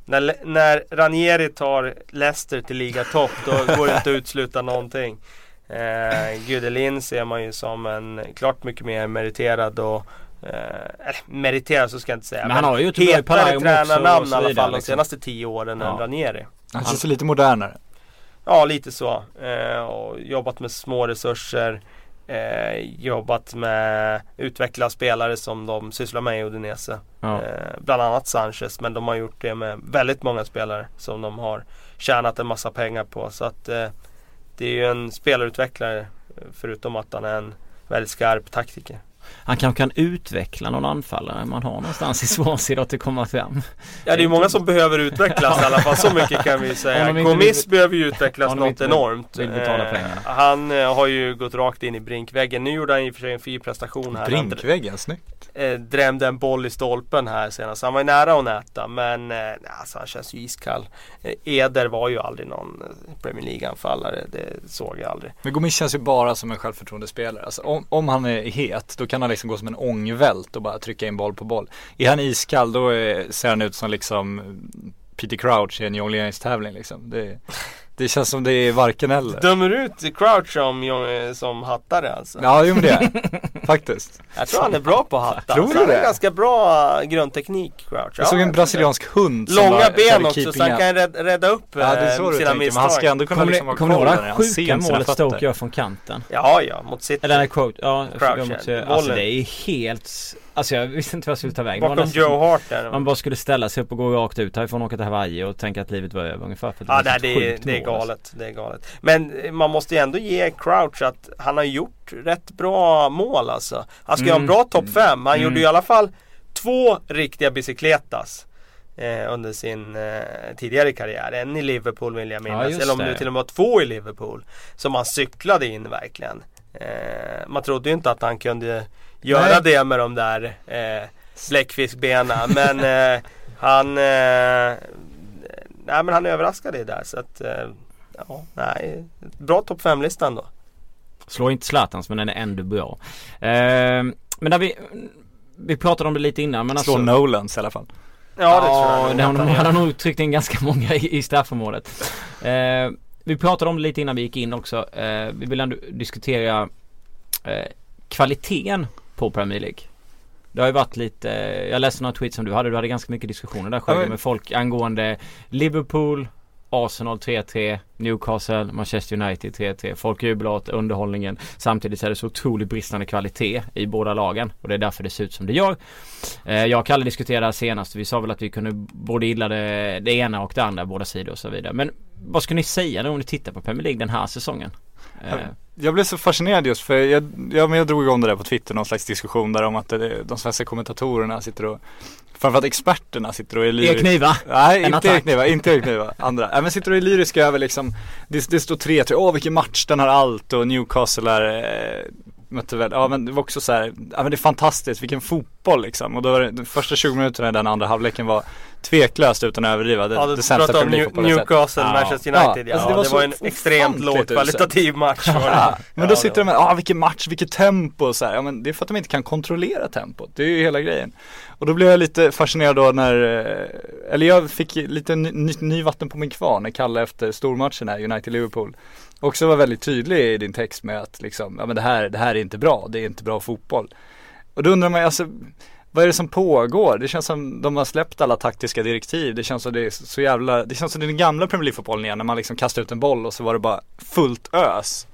När, när Ranieri tar Leicester till ligatopp då går det inte att utesluta någonting. Eh, Gudelin ser man ju som en klart mycket mer meriterad och eh, meriterad så ska jag inte säga. Men han har ju Palermo också tränarnamn i alla fall de liksom. senaste tio åren än Ja. Ranieri. Han känns lite modernare. Ja, lite så. Eh, och jobbat med små resurser. Eh, jobbat med utveckla spelare som de sysslar med i Udinese. Ja. Eh, bland annat Sanchez. Men de har gjort det med väldigt många spelare som de har tjänat en massa pengar på. Så att eh, det är ju en spelarutvecklare. eh, Förutom att han är en väldigt skarp taktiker. Han kanske kan utveckla någon anfallare man har någonstans i Swansea till att komma fram. Ja det är många som behöver utvecklas i alla fall. Så mycket kan vi Om säga. Gomis vill- behöver ju utvecklas något inte enormt. vill betala Eh. Han eh, har ju gått rakt in i brinkväggen. Nu gjorde han i och för sig en fin prestation här. Brinkväggen, snyggt eh, drämde en boll i stolpen här senast. Han var ju nära att näta men eh, alltså, han känns ju iskall. Eh, Eder var ju aldrig någon eh, Premier League-anfallare. Det såg jag aldrig. Men Gomis känns ju bara som en självförtroendespelare. Alltså, om, om han är het, då kan han liksom gå som en ångvält och bara trycka in boll på boll. Är han iskall, då är, ser han ut som liksom eh, Peter Crouch i en jongleringstävling liksom. Det, det känns som det är varken eller. Dömer ut Crouch som, eh, som hattare alltså. Ja, jo men det är Faktiskt. Jag tror han är bra på att hatta. Tror Så du han har det? ganska bra grundteknik Crouch. Jag såg en brasiliansk hund som Långa ben också så han kan rädda, upp Ja det är så eh, du sina tänker, men han ska misstag. ändå kunna Kommer liksom kommer ni koll ihåg det han sjuka målet. Stoke gör från kanten? Ja, ja, mot City. Eller nej, quote, ja, Crouch, alltså det är helt, alltså jag visste inte vad jag skulle ta vägen. Det Bakom nästan Joe Hart där. Man bara skulle ställa sig upp och gå rakt ut härifrån och åka till Hawaii och tänka att livet var över ungefär. För att Ja, var det, är, sjukt det är alltså. Galet. Det är galet. Men eh, man måste ju ändå ge Crouch att han har gjort rätt bra mål alltså. Han ska ju ha en Mm. bra topp 5. Han Mm. gjorde ju i alla fall två riktiga bicicletas. Eh, under sin eh, tidigare karriär. En i Liverpool vill jag minnas. just Eller om det till och med var två i Liverpool. Som han cyklade in verkligen. Eh, man trodde ju inte att han kunde göra Nej. det med de där eh, bläckfiskbenen. men eh, han eh, Nej men han överraskade där så att eh, Ja, nej. Bra topp 5-lista ändå. Slår inte Zlatans men den är ändå bra. Eh, men där vi, vi pratade om det lite innan men Slå alltså Nolans i alla fall. Ja det tror jag nog- han gör. har nog tryckt in ganska många i, i straffområdet. Eh, vi pratade om det lite innan vi gick in också. Eh, vi vill ändå diskutera eh, kvaliteten på Premier League. Det har ju varit lite, jag läste några tweets som du hade, du hade ganska mycket diskussioner där men- med folk angående Liverpool, Arsenal 3-3, Newcastle, Manchester United 3-3. Folk jublar åt underhållningen. Samtidigt så är det så otroligt bristande kvalitet i båda lagen och det är därför det ser ut som det gör. Eh, jag och Kalle diskuterade senast. Vi sa väl att vi kunde både gilla det, det ena och det andra, båda sidor och så vidare. Men vad skulle ni säga nu om ni tittar på Premier League den här säsongen? Eh, Jag blev så fascinerad just för jag, ja, men jag drog igång det där på Twitter, någon slags diskussion där om att det, de svenska kommentatorerna sitter och Framförallt experterna sitter och är Erik Niva! Nej, En inte attack. Erik Niva, inte Erik Niva, andra. Nej men sitter och är lyriska över liksom Det, det står 3-3, åh vilken match, den har allt och Newcastle är eh, mötte väl, ja men det var också så här, ja men det är fantastiskt, vilken fotboll liksom. Och då var det, de första 20 minuterna i den andra halvleken var tveklöst utan att överdriva det, Ja, det sämsta Premier New- League-fotbollen jag sett. Newcastle, Ja. Manchester Ja, United. Ja, alltså det, det var var, så en extremt ofantligt låg uselt. kvalitativ match. Var det. Ja, men Ja, då det sitter var- de med, ah vilken match, vilket tempo så här. Ja men det är för att de inte kan kontrollera tempot. Det är ju hela grejen. Och då blev jag lite fascinerad då när, eh, eller jag fick lite ny, ny, ny vatten på min kvarn när Kalle efter stormatchen här, United-Liverpool. Också var väldigt tydlig i din text med att liksom, ja men det här, det här är inte bra, det är inte bra fotboll. Och då undrar man ju alltså, vad är det som pågår? Det känns som de har släppt alla taktiska direktiv. Det känns som det är så jävla, det känns som den gamla Premier League-fotbollen igen när man liksom kastar ut en boll och så var det bara fullt ös.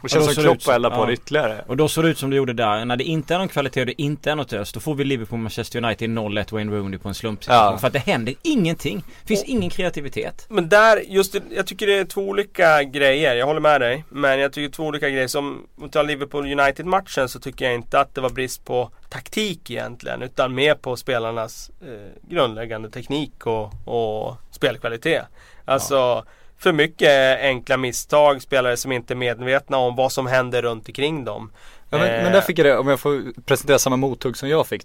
Och känns som Klopp eldar på ja. det ytterligare. Och då såg det ut som det gjorde där. När det inte är någon kvalitet och det inte är något ös. Då får vi Liverpool Manchester United 0-1 Wayne Rooney på en slumpsituation. Ja. För att det händer ingenting. Finns ingen kreativitet. Men där, just det, jag tycker det är två olika grejer. Jag håller med dig. Men jag tycker två olika grejer. Som om vi tar Liverpool United-matchen så tycker jag inte att det var brist på taktik egentligen. Utan mer på spelarnas eh, grundläggande teknik och, och spelkvalitet. Alltså för mycket enkla misstag, spelare som inte är medvetna om vad som händer runt omkring dem. Ja, men, Eh, men där fick jag det, om jag får presentera samma mothugg som jag fick.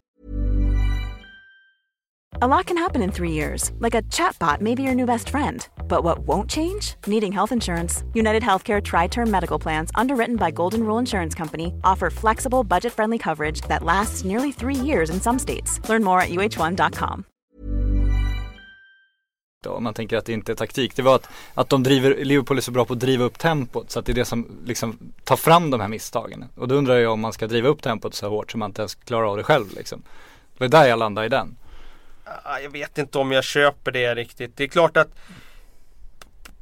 A lot can happen in three years, like a chatbot may be your new best friend. But what won't change? Needing health insurance. United Healthcare Tri Term Medical Plans, underwritten by Golden Rule Insurance Company, offer flexible, budget friendly coverage that lasts nearly three years in some states. Learn more at uh1.com. Då, om man tänker att det inte är taktik. Det var att, att de driver, Liverpool är så bra på att driva upp tempot så att det är det som liksom tar fram de här misstagen. Och då undrar jag om man ska driva upp tempot så hårt så man inte ens klarar av det själv liksom. Det var där jag landade i den. Ah, jag vet inte om jag köper det riktigt. Det är klart att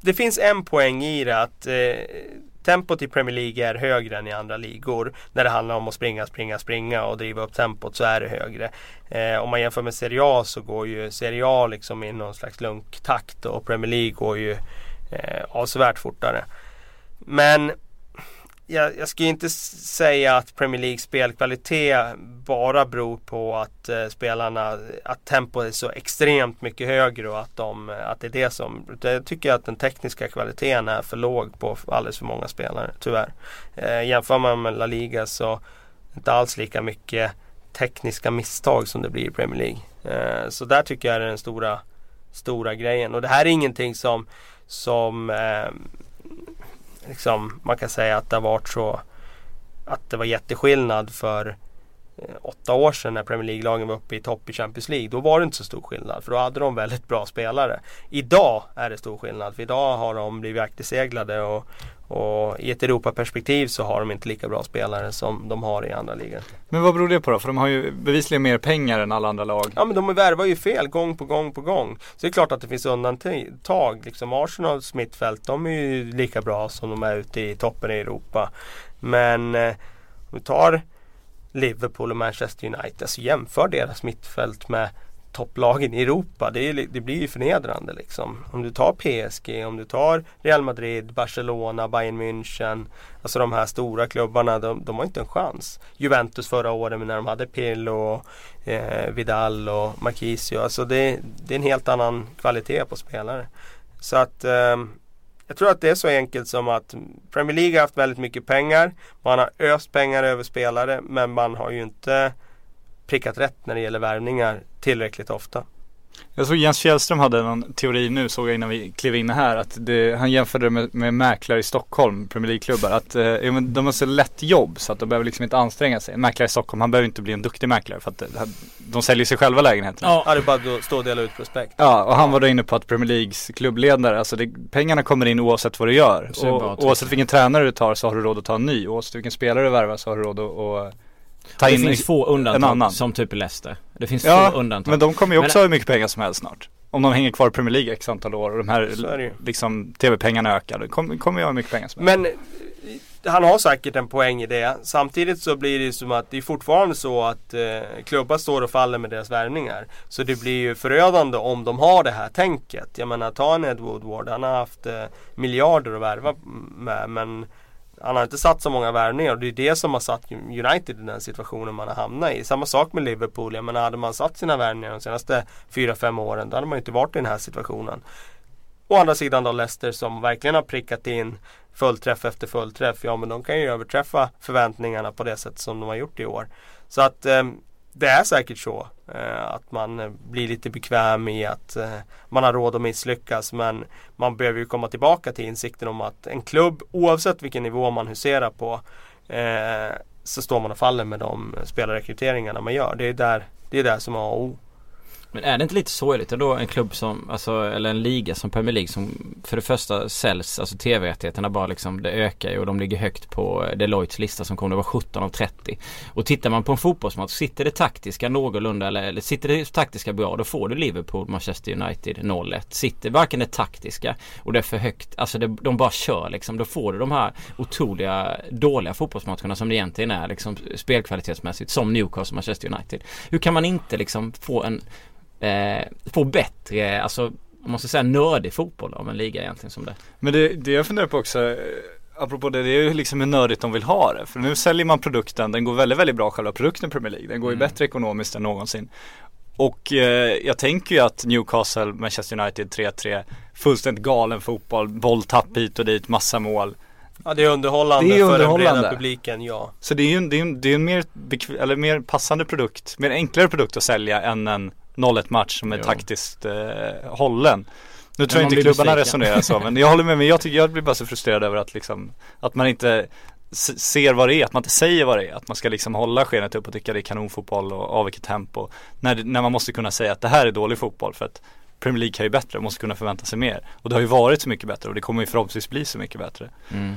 det finns en poäng i det att eh, tempot i Premier League är högre än i andra ligor. När det handlar om att springa, springa, springa och driva upp tempot så är det högre. Eh, om man jämför med Serie A så går ju Serie A liksom i någon slags lunktakt och Premier League går ju eh, avsevärt fortare. Men jag, jag ska ju inte säga att Premier League spelkvalitet bara beror på att eh, spelarna, att tempot är så extremt mycket högre och att, de, att det är det som, jag tycker att den tekniska kvaliteten är för låg på alldeles för många spelare, tyvärr. Eh, jämför man med La Liga så inte alls lika mycket tekniska misstag som det blir i Premier League. Eh, så där tycker jag är den stora, stora grejen. Och det här är ingenting som, som eh, liksom, man kan säga att det har varit så att det var jätteskillnad för åtta år sedan när Premier League-lagen var uppe i topp i Champions League. Då var det inte så stor skillnad för då hade de väldigt bra spelare. Idag är det stor skillnad för idag har de blivit akterseglade och, och i ett Europaperspektiv så har de inte llika bra spelare som de har i andra ligor. Men vad beror det på då? För de har ju bevisligen mer pengar än alla andra lag. Ja men de värvar ju fel gång på gång på gång. Så det är klart att det finns undantag. Liksom Arsenals mittfält, de är ju lika bra som de är ute i toppen i Europa. Men eh, om vi tar Liverpool och Manchester United, Alltså jämför deras mittfält med topplagen i Europa. Det, är, det blir ju förnedrande liksom. Om du tar PSG, om du tar Real Madrid, Barcelona, Bayern München. Alltså de här stora klubbarna, de, de har inte en chans. Juventus förra året när de hade Pirlo, eh, Vidal och Marquisio. Alltså det, det är en helt annan kvalitet på spelare. Så att eh, jag tror att det är så enkelt som att Premier League har haft väldigt mycket pengar. Man har öst pengar över spelare men man har ju inte prickat rätt när det gäller värvningar tillräckligt ofta. Jag såg Jens Fjällström hade någon teori nu såg jag innan vi klev in här att det, han jämförde det med, med mäklare i Stockholm, Premier League-klubbar. Att eh, de har så lätt jobb så att de behöver liksom inte anstränga sig. En mäklare i Stockholm, han behöver inte bli en duktig mäklare för att eh, de säljer sig själva lägenheterna. Ja, det är bara att stå och dela ut prospekt. Ja, och han var då inne på att Premier Leagues klubbledare, alltså det, pengarna kommer in oavsett vad du gör. Och, oavsett vilken tränare du tar så har du råd att ta en ny. Oavsett vilken spelare du värvar så har du råd att, att ta det in finns få undantag som typ Leicester. Det finns Ja, få undantag. Men de kommer ju också Men- ha hur mycket pengar som helst snart. Om de hänger kvar i Premier League x antal år och de här det ju. liksom tv-pengarna ökar. Då kommer, kommer jag ha hur mycket pengar som helst. Men han har säkert en poäng i det. Samtidigt så blir det som att det är fortfarande så att eh, klubbar står och faller med deras värvningar. Så det blir ju förödande om de har det här tänket. Jag menar ta en Ed Woodward. Han har haft eh, miljarder att värva med men han har inte satt så många värvningar och det är det som har satt United i den situationen man har hamnat i. Samma sak med Liverpool. Jag menar hade man satt sina värvningar de senaste 4-5 åren då hade man ju inte varit i den här situationen. Å andra sidan då Leicester som verkligen har prickat in fullträff efter fullträff. Ja men de kan ju överträffa förväntningarna på det sätt som de har gjort i år. Så att eh, det är säkert så Eh, att man eh, blir lite bekväm i att eh, man har råd att misslyckas. Men man behöver ju komma tillbaka till insikten om att en klubb oavsett vilken nivå man huserar på så står man och faller med de spelarrekryteringarna man gör. Det är där, det är där som är A och O. Men är det inte lite sorgligt då en klubb som, alltså, eller en liga som Premier League som för det första säljs, alltså tv-rättigheterna bara liksom, det ökar ju och de ligger högt på eh, Deloittes lista som kommer att vara 17 av 30. Och tittar man på en fotbollsmatch, sitter det taktiska någorlunda eller, eller sitter det taktiska bra då får du Liverpool, Manchester United 0-1. Sitter varken det taktiska och det är för högt, alltså det, de bara kör liksom. Då får du de här otroliga dåliga fotbollsmatcherna som det egentligen är liksom spelkvalitetsmässigt som Newcastle Manchester United. Hur kan man inte liksom få en eh, få bättre, alltså man ska säga nördig fotboll av en liga egentligen som det. Men det, det jag funderar på också, eh, apropå det, det är ju liksom hur nördigt de vill ha det. För nu säljer man produkten, den går väldigt, väldigt bra själva produkten i Premier League. Den går ju mm. bättre ekonomiskt än någonsin. Och eh, jag tänker ju att Newcastle, Manchester United 3-3, fullständigt galen fotboll, bolltapp hit och dit, massa mål. Ja det är underhållande, det är underhållande. för den breda publiken, ja. Så det är ju en, det är en, det är en mer, eller mer passande produkt, mer enklare produkt att sälja än en 0-1 match som är jo. taktiskt eh, hållen. Nu tror jag inte klubbarna resonerar så men jag håller med men jag, tycker, jag blir bara så frustrerad över att liksom Att man inte ser vad det är, att man inte säger vad det är. Att man ska liksom hålla skenet upp och tycka det är kanonfotboll och av vilket tempo. När, när man måste kunna säga att det här är dålig fotboll för att Premier League kan ju bättre och måste kunna förvänta sig mer. Och det har ju varit så mycket bättre och det kommer ju förhoppningsvis bli så mycket bättre. Mm.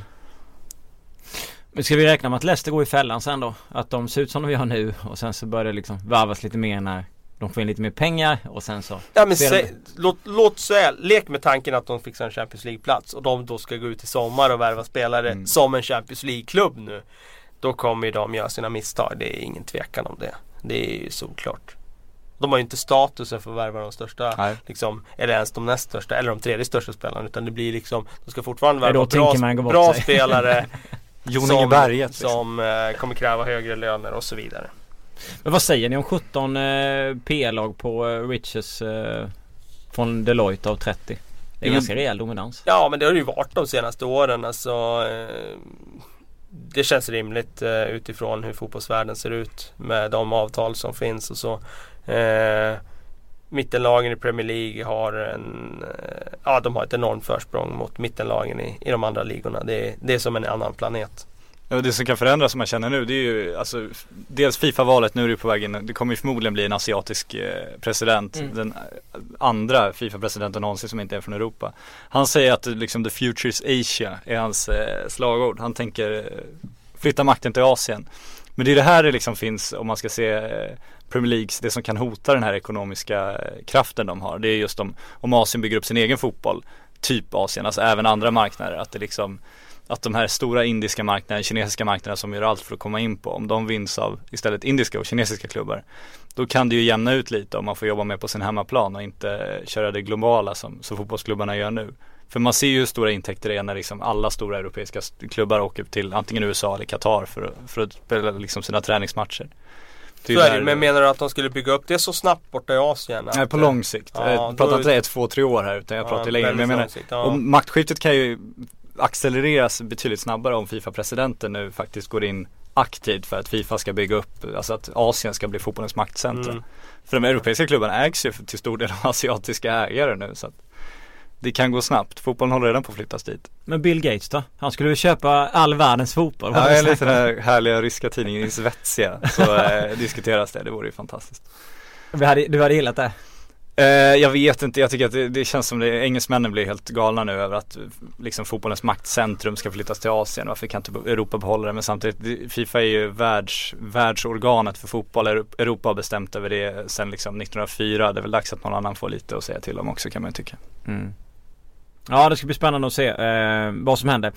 Men ska vi räkna med att Leicester går i fällan sen då? Att de ser ut som de gör nu och sen så börjar det liksom varvas lite mer när de får in lite mer pengar och sen så Ja men se, låt, låt säga, lek med tanken att de fixar en Champions League-plats och de då ska gå ut i sommar och värva spelare mm. som en Champions League-klubb nu. Då kommer ju de göra sina misstag, det är ingen tvekan om det. Det är ju såklart. De har ju inte statusen för att värva de största, liksom, eller ens de näst största, eller de tredje största spelarna. Utan det blir liksom, de ska fortfarande värva bra, bra spelare som, berget, liksom. som eh, kommer kräva högre löner och så vidare. Men vad säger ni om 17 eh, P-lag på eh, Riches eh, från Deloitte av 30? Det är mm. ganska rejäl dominans. Ja men det har det ju varit de senaste åren alltså. Det känns rimligt utifrån hur fotbollsvärlden ser ut med de avtal som finns och så. Mittenlagen i Premier League har en, ja de har ett enormt försprång mot mittenlagen i, i de andra ligorna. Det, det är som en annan planet. Det som kan förändras som man känner nu det är ju alltså Dels Fifa-valet, nu är det på väg in, det kommer ju förmodligen bli en asiatisk eh, president mm. Den andra Fifa-presidenten någonsin som inte är från Europa. Han säger att liksom the future is Asia är hans eh, slagord. Han tänker eh, flytta makten till Asien. Men det är det här det liksom finns om man ska se eh, Premier Leagues, det som kan hota den här ekonomiska eh, kraften de har. Det är just om, om Asien bygger upp sin egen fotboll Typ Asien, alltså även andra marknader att det liksom att de här stora indiska marknaderna, kinesiska marknaderna som gör allt för att komma in på, om de vinns av istället indiska och kinesiska klubbar, då kan det ju jämna ut lite om man får jobba mer på sin hemmaplan och inte köra det globala som, som fotbollsklubbarna gör nu. För man ser ju hur stora intäkter det är när liksom alla stora europeiska klubbar åker till antingen USA eller Qatar för, för att spela liksom sina träningsmatcher. Så är det, men menar du att de skulle bygga upp det så snabbt borta i Asien? Nej på lång sikt. Ja, jag pratar inte ett, två, tre år här utan jag pratar ja, längre. Men jag menar, ja. och maktskiftet kan ju accelereras betydligt snabbare om Fifa-presidenten nu faktiskt går in aktivt för att Fifa ska bygga upp, alltså att Asien ska bli fotbollens maktcentra. Mm. För de europeiska klubbarna ägs ju till stor del av asiatiska ägare nu så att det kan gå snabbt. Fotbollen håller redan på att flyttas dit. Men Bill Gates då? Han skulle väl köpa all världens fotboll? Ja, enligt den här härliga ryska tidningen Izvetsja så eh, diskuteras det. Det vore ju fantastiskt. Du hade, du hade gillat det? Eh, jag vet inte, jag tycker att det, det, känns som det, engelsmännen blir helt galna nu över att liksom fotbollens maktcentrum ska flyttas till Asien. Varför kan inte Europa behålla det? Men samtidigt, Fifa är ju världs, världsorganet för fotboll. Europa har bestämt över det sedan liksom 1904. Det är väl dags att någon annan får lite att säga till om också kan man ju tycka. Mm. Ja det ska bli spännande att se eh, vad som händer.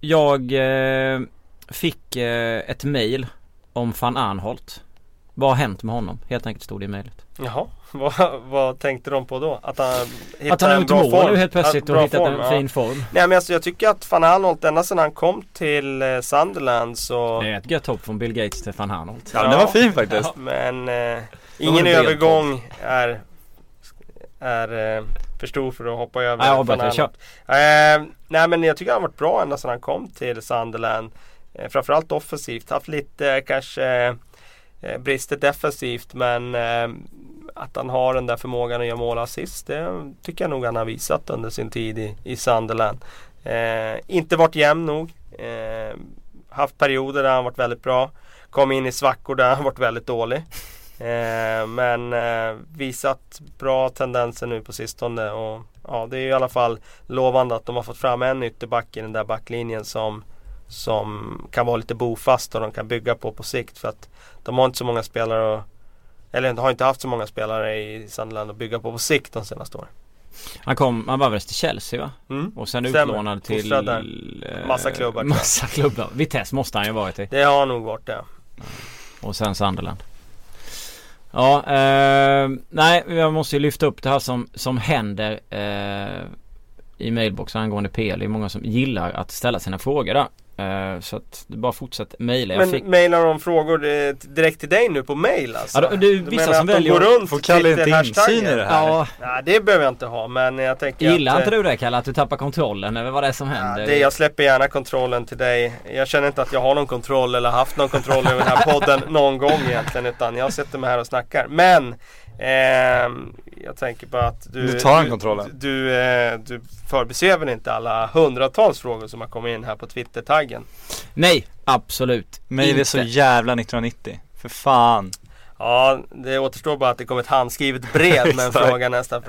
Jag eh, fick eh, ett mail om van Arnholt. Vad har hänt med honom? Helt enkelt stod det i mejlet. Jaha, vad, vad tänkte de på då? Att han hittade Att han har gjort mål form. nu helt plötsligt och hittat form, en fin form. Nej men alltså jag tycker att van Arnold ända sedan han kom till eh, Sunderland så Det är ett gött hopp från Bill Gates till van Arnold. Ja, ja det var fin faktiskt. Ja, men eh, ingen övergång är, är eh, för stor för att hoppa över ja, van Arnold. Eh, nej men jag tycker han har varit bra ända sedan han kom till Sunderland. Eh, framförallt offensivt, haft lite kanske eh, brister defensivt men eh, att han har den där förmågan att göra mål assist det tycker jag nog han har visat under sin tid i, i Sunderland. Eh, inte varit jämn nog. Eh, haft perioder där han varit väldigt bra. Kom in i svackor där han varit väldigt dålig. Eh, men eh, visat bra tendenser nu på sistone och ja, det är i alla fall lovande att de har fått fram en ytterback i den där backlinjen som som kan vara lite bofast och de kan bygga på på sikt för att de har inte så många spelare att eller har inte haft så många spelare i Sunderland att bygga på på sikt de senaste åren. Han kom, han var väl till Chelsea va? Mm. Och sen Stämmer. utlånad till eh, Massa klubbar. Massa klubbar. Vitesse måste han ju varit i. Det har nog varit det. Och sen Sunderland. Ja, eh, nej jag måste ju lyfta upp det här som, som händer eh, i mailboxen angående PL. Det är många som gillar att ställa sina frågor där. Eh, så att det bara fortsätt mejla. Jag Men fick... mailar de frågor eh, direkt till dig nu på mail alltså? Ja, då- du- vissa som väljer går att- runt Får Kalle inte insyn i det här? Ja, Nej det behöver jag inte ha men jag tänker gillar att, inte eh, du det Kalle? Att du tappar kontrollen över vad det är som Ja, händer? det, jag släpper gärna kontrollen till dig. Jag känner inte att jag har någon kontroll eller haft någon kontroll över den här podden någon gång egentligen. Utan jag sätter mig här och snackar. Men ehm, jag tänker på att du, Nu tar han du, kontrollen. Du, eh, du förbiser väl inte alla hundratals frågor som har kommit in här på Twitter-taggen? Nej, absolut är inte. så jävla 1990. För fan. Ja, det återstår bara att det kommer ett handskrivet brev med en fråga nästa,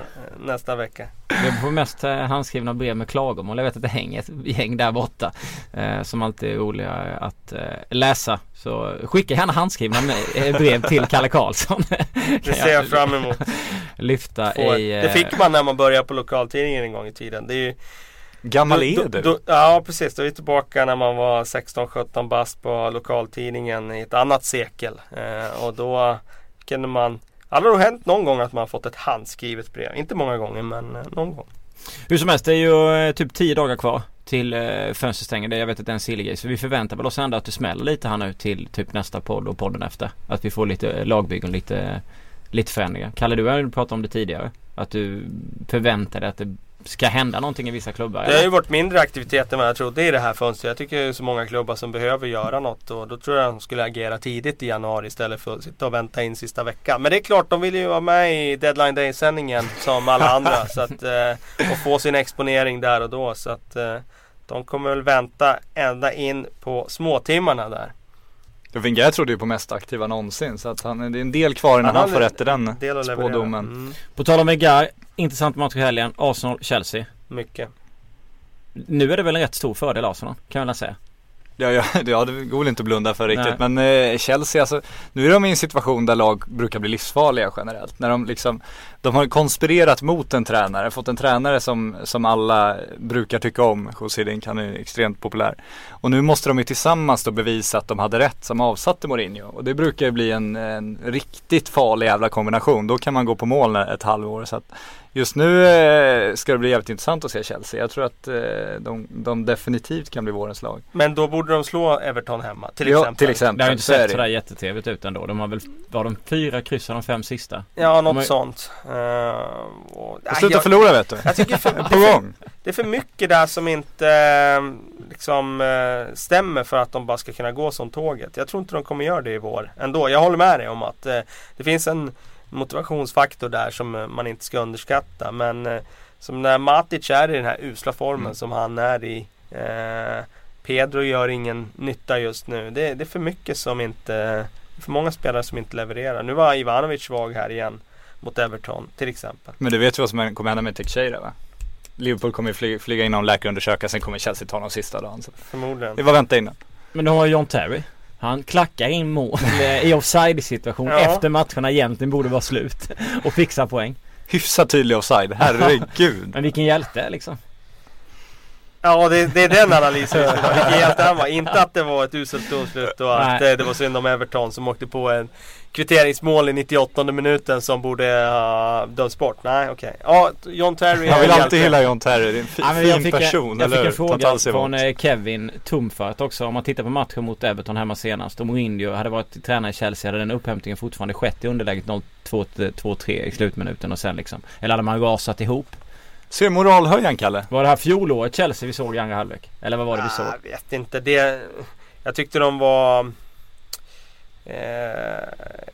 nästa vecka. Vi får mest eh, handskrivna brev med klagomål. Jag vet att det hänger ett gäng där borta. Eh, som alltid är roliga att eh, läsa. Så skicka gärna handskrivna eh, brev till Kalle Karlsson. Det ser jag fram emot. Lyfta Får- i... eh, Det fick man när man började på lokaltidningen en gång i tiden. Det är ju Gammal Då- är du? då- Ja precis, då är vi tillbaka när man var 16-17 bast på lokaltidningen i ett annat sekel. Eh, och då kunde man, det har hänt någon gång att man har fått ett handskrivet brev. Inte många gånger men eh, någon gång. Hur som helst, det är ju eh, typ 10 dagar kvar till eh, Jag vet att det är en sillig grej. Så vi förväntar väl oss ändå att det smäller lite här nu till typ nästa podd och podden efter. Att vi får lite eh, lagbyggen, lite, lite förändringar. Kalle, du har ju pratat om det tidigare. Att du förväntar dig att det ska hända någonting i vissa klubbar. Det har ju varit mindre aktivitet än vad jag trodde i det här fönstret. Jag tycker det är så många klubbar som behöver göra något och då tror jag de skulle agera tidigt i januari istället för att sitta och vänta in sista veckan. Men det är klart, de vill ju vara med i deadline day-sändningen som alla andra så att, eh, och få sin exponering där och då. Så att eh, de kommer väl vänta ända in på småtimmarna där. Wenger trodde ju på mest aktiva någonsin så att han, det är en del kvar innan Han han, får rätt i den spådomen. Mm, På tal om Egar, intressant match i helgen. Arsenal-Chelsea. mycket. Nu är det väl en rätt stor fördel Arsenal, kan jag väl säga. Ja, ja, ja, det går väl inte att blunda för riktigt. Nej. Men eh, Chelsea, alltså, nu är de i en situation där lag brukar bli livsfarliga generellt. När de liksom, de har konspirerat mot en tränare, fått en tränare som, som alla brukar tycka om. José Dink, han är extremt populär. Och nu måste de ju tillsammans då bevisa att de hade rätt som avsatte Mourinho. Och det brukar ju bli en, en riktigt farlig jävla kombination. Då kan man gå på mål ett halvår. Så att just nu eh, ska det bli jävligt intressant att se Chelsea. Jag tror att eh, de, de definitivt kan bli vårens lag. Men då borde de slå Everton hemma till ja, exempel. till exempel. Det har ju inte Så sett sådär jättetrevligt ut ändå. De har väl, var de fyra kryss av de fem sista? Ja, något Men- sånt. Uh, och, Sluta jag- förlora vet du. Jag tycker för, På gång. Det är för mycket där som inte liksom stämmer för att de bara ska kunna gå som tåget. Jag tror inte de kommer göra det i vår ändå. Jag håller med dig om att eh, det finns en motivationsfaktor där som eh, man inte ska underskatta. Men eh, som när Matic är i den här usla formen Mm. som han är i. Eh, Pedro gör ingen nytta just nu. Det, det är för mycket som inte det är för många spelare som inte levererar. Nu var Ivanovic svag här igen mot Everton till exempel. Men du vet ju vad som kommer hända med Teixeira va? Liverpool kommer ju flyga, flyga in någon läkarundersöka, sen kommer Chelsea ta någon sista dagen. Så Förmodligen. det var vänta innan. Men de har ju John Terry. Han klackar in mål eh, i offside situation Ja. efter matcherna egentligen borde vara slut. Och fixar poäng. Hyfsat tydlig offside, herregud. Men vilken hjälte liksom. Ja det, det är den analysen jag skulle ha. Vilken hjälte han var. Inte att det var ett uselt domslut och att Nej. eh, det var synd om Everton som åkte på en kvitteringsmål i 98 minuten som borde ha dömts bort. Nej okej. Ja, John Terry är vill alltid hylla John Terry, det är en fi, Ja, men jag fin fick person, Jag fick eller en fråga emot. från eh, Kevin Tumfart också. Om man tittar på matchen mot Everton hemma senast. Om Mourinho hade varit tränare i Chelsea hade den upphämtningen fortfarande skett i underläget 0-2-3 i slutminuten och sen liksom. Eller hade man rasat ihop? Ser moralhöjaren Kalle? Var det här fjolåret Chelsea vi såg i andra halvlek? Eller vad var det vi såg? Ah, Jag vet inte. Det, jag tyckte de var eh,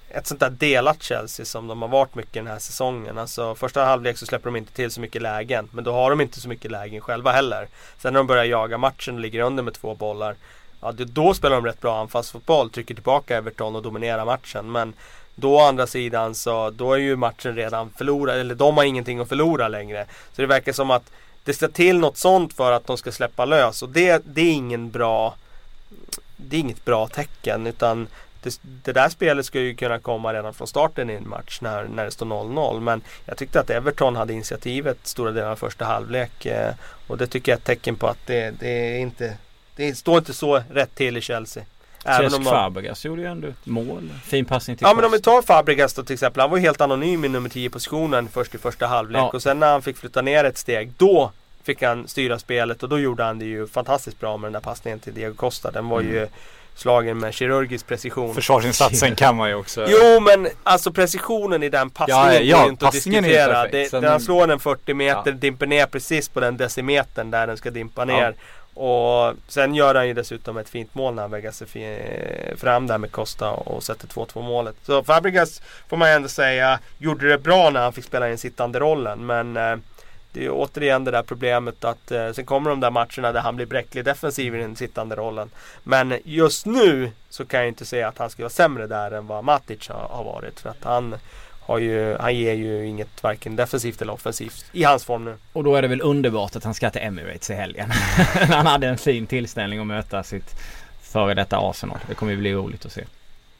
ett sånt där delat Chelsea som de har varit mycket den här säsongen. Alltså första halvlek så släpper de inte till så mycket lägen. Men då har de inte så mycket lägen själva heller. Sen när de börjar jaga matchen och ligger under med två bollar. Ja, då spelar de rätt bra anfallsfotboll, trycker tillbaka Everton och dominerar matchen. Men då å andra sidan så då är ju matchen redan förlorad, eller de har ingenting att förlora längre. Så det verkar som att det ska till något sånt för att de ska släppa lös och det, det är ingen bra Det är inget bra tecken utan det, det, där spelet ska ju kunna komma redan från starten i en match när, när det står 0-0. Men jag tyckte att Everton hade initiativet stora delar av första halvlek. Eh, och det tycker jag är ett tecken på att det, det är inte Det står inte så rätt till i Chelsea. Även om Fabregas gjorde ju ändå ett mål. Fin passning till Ja men om vi tar Fabregas då till exempel. Han var ju helt anonym i nummer 10 positionen först i första halvlek. Ja. Och sen när han fick flytta ner ett steg. Då fick han styra spelet och då gjorde han det ju fantastiskt bra med den där passningen till Diego Costa. Den var mm. ju slagen med kirurgisk precision. Försvarsinsatsen kan man ju också. Jo men alltså precisionen i den passningen ja, ja, går inte att diskutera. Det, Sen... Han slår den 40 meter, ja. dimper ner precis på den decimetern där den ska dimpa ner. Ja. Och sen gör han ju dessutom ett fint mål när han väger sig fram där med Costa och sätter 2-2 målet. Så Fabregas får man ju ändå säga gjorde det bra när han fick spela den sittande rollen men eh, det är ju återigen det där problemet att eh, sen kommer de där matcherna där han blir bräcklig defensiv i den sittande rollen. Men just nu så kan jag inte säga att han skulle vara sämre där än vad Matic har, har varit. För att han, ju, han ger ju inget varken defensivt eller offensivt i hans form nu. Och då är det väl underbart att han ska till Emirates i helgen. han hade en fin tillställning att möta sitt före detta Arsenal. Det kommer ju bli roligt att se.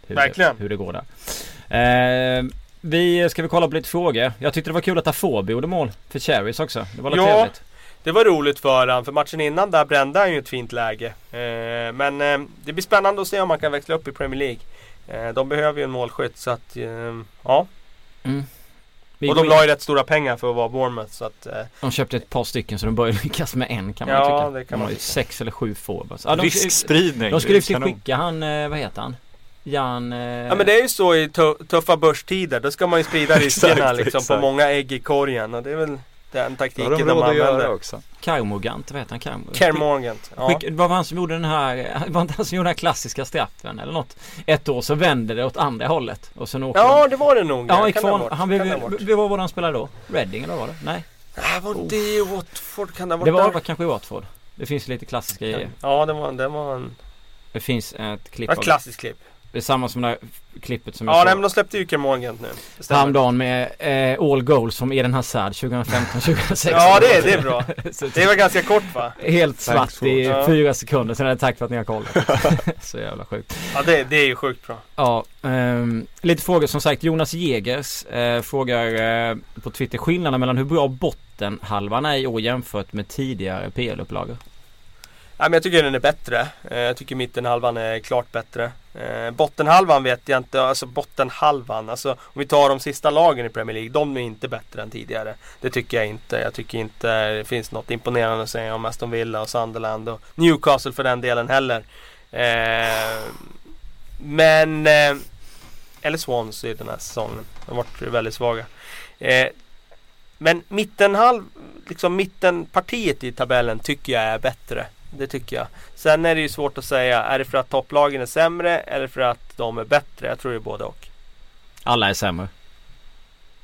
Hur Verkligen. Det, hur det går där. Eh, vi ska vi kolla på lite frågor. Jag tyckte det var kul att Afobe gjorde mål för Cherries också. Det var ja, trevligt. Det var roligt för han, för matchen innan där brände han ju ett fint läge. Eh, men eh, det blir spännande att se om man kan växla upp i Premier League. Eh, de behöver ju en målskytt så att, eh, ja. Mm. Och de la ju rätt stora pengar för att vara Bournemouth så att eh, De köpte ett par stycken så de börjar lyckas med en kan man ja, tycka. Det kan de har ju sex eller sju forwards. Ja, Riskspridning. De skulle ju skicka han, eh, vad heter han? Jan... Eh... Ja men det är ju så i tuffa börstider. Då ska man ju sprida riskerna liksom exakt. på många ägg i korgen. Och det är väl den taktiken de, de använder. också. Kermorgant, vad heter han? Kermorgant. Ja. Det var han som gjorde den här, var inte han som gjorde den här klassiska straffen eller något? Ett år så vände det åt andra hållet. Och sen åkte Ja det var det nog. Ja, gick från, han blev, vad var det han spelade då? Reading eller vad var det? Nej? Nej var det i Watford? Kan det ha varit Det var, var kanske i Watford. Det finns lite klassiska grejer. Ja det var, det var en... Det finns ett klipp Ett klassiskt klipp. Det är samma som det här klippet som jag Ja nej men de släppte ju Kermorgant nu. Häromdagen med eh, All Goals som Eden Hazard 2015-2016 Ja det är, det är bra. Det var ganska kort va? Helt svart i ja. fyra sekunder, sen är det tack för att ni har kollat. Så jävla sjukt. Ja det, det är ju sjukt bra. Ja, um, lite frågor. Som sagt Jonas Jägers uh, frågar uh, på Twitter skillnaden mellan hur bra bottenhalvan är i år jämfört med tidigare PL-upplagor Ja, men jag tycker den är bättre. Eh, jag tycker mittenhalvan är klart bättre. Eh, bottenhalvan vet jag inte, alltså bottenhalvan. Alltså om vi tar de sista lagen i Premier League, de är inte bättre än tidigare. Det tycker jag inte. Jag tycker inte det finns något imponerande att säga om Aston Villa och Sunderland och Newcastle för den delen heller. Eh, men, eller Swans i den här säsongen. De har varit väldigt svaga. Men mittenhalv, liksom mittenpartiet i tabellen tycker jag är bättre det tycker jag. Sen är det ju svårt att säga, är det för att topplagen är sämre eller för att de är bättre? Jag tror det är både och. Alla är sämre.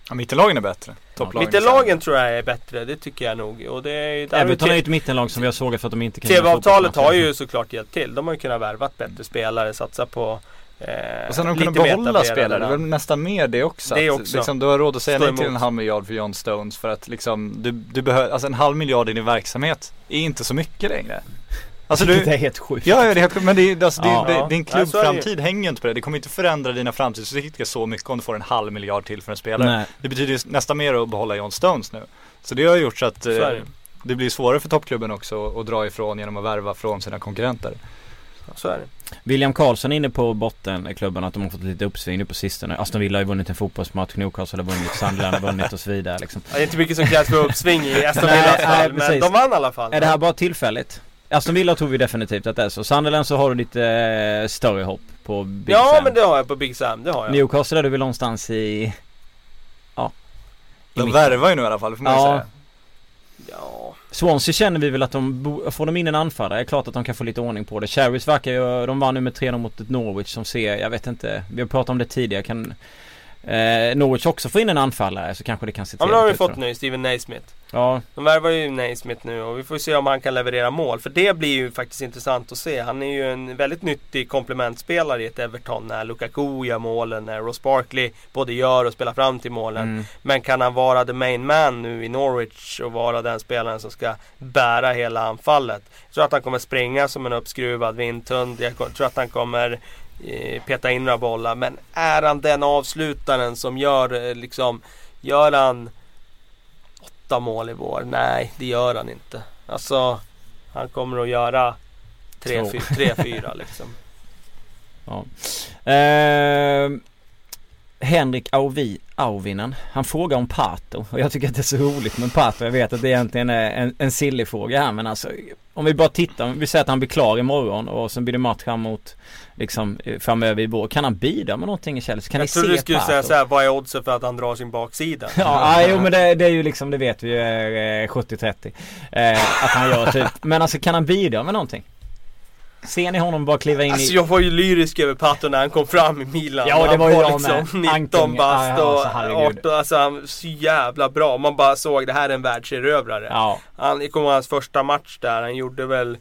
Ja, mittenlagen är bättre. Topplagen mittenlagen är tror jag är bättre, det tycker jag nog. Och det är, Everton är ju ett mittenlag som vi har sågat för att de inte kan TV-avtalet har ju såklart hjälpt till. De har ju kunnat värva bättre spelare, satsa på och sen har de kunnat behålla spelare, det är väl nästan mer det också. Det också. Liksom, du har råd att säga nej till en halv miljard för John Stones för att liksom, du, du behöver, alltså en halv miljard i din verksamhet är inte så mycket längre. Alltså du, det är helt sjukt. Ja, ja det är helt sjukt. Men det, alltså, ja, det, ja. din klubbframtid hänger ju inte på det. Det kommer inte förändra dina framtidsutsikter så mycket om du får en halv miljard till för en spelare. Nej. Det betyder ju nästan mer att behålla John Stones nu. Så det har gjort så att så eh, det blir svårare för toppklubben också att dra ifrån genom att värva från sina konkurrenter. Så är det. William Karlsson är inne på bottenklubben att de har fått lite uppsving nu på sistone. Aston Villa har ju vunnit en fotbollsmatch, Newcastle har vunnit, Sunderland har vunnit och så vidare liksom. Det är inte mycket som krävs för uppsving i Aston Villas fall, men de vann i alla fall. Är det här bara tillfälligt? Aston Villa tror vi definitivt att det är så. Sunderland så har du lite eh, större hopp på Big ja, Sam. Ja men det har jag på Big Sam, det har jag. Newcastle är du väl någonstans i... Ja. I de värvar ju nu i alla fall, får man ja. säga. Ja. Swansea känner vi väl att de, får de in en anfallare, det är klart att de kan få lite ordning på det. Cherries verkar ju, de vann nu med 3-0 mot ett Norwich som ser, jag vet inte, vi har pratat om det tidigare, kan eh, Norwich också får in en anfallare så kanske det kan se Ja men nu har vi fått nu Steven Naismith. Ja, De värvar ju Naismith nu och vi får se om han kan leverera mål. För det blir ju faktiskt intressant att se. Han är ju en väldigt nyttig komplementspelare i ett Everton när Lukaku gör målen, när Ross Barkley både gör och spelar fram till målen. mm. Men kan han vara the main man nu i Norwich och vara den spelaren som ska bära hela anfallet? Jag tror att han kommer springa som en uppskruvad vindhund. Jag tror att han kommer peta in några bollar. Men är han den avslutaren som gör eh, liksom, gör han åtta mål i vår? Nej, det gör han inte. Alltså, han kommer att göra tre, Två. fy, tre fyra liksom. Ja. Eh, Henrik Auvi, Auvinen, han frågar om Pato och jag tycker att det är så roligt med Pato. Jag vet att det egentligen är en, en silly fråga här men alltså om vi bara tittar, om vi säger att han blir klar imorgon och sen blir det match här mot liksom eh, framöver i vår. Kan han bidra med någonting i Chelsea? Kan jag trodde du skulle Pato? säga såhär, vad är oddsen för att han drar sin baksida? Ja, ah, jo men det, det är ju liksom, det vet vi ju är eh, 70-30. Eh, att han gör typ. Men alltså kan han bidra med någonting? Ser ni honom bara kliva in Alltså i... jag var ju lyrisk över Pato när han kom fram i Milan. Ja, det var ju jag liksom med. 19 Anking. bast ja, och alltså, herregud. 18, alltså han så jävla bra. Man bara såg det här är en världserövrare. Ja, Han, jag kommer hans första match där, han gjorde väl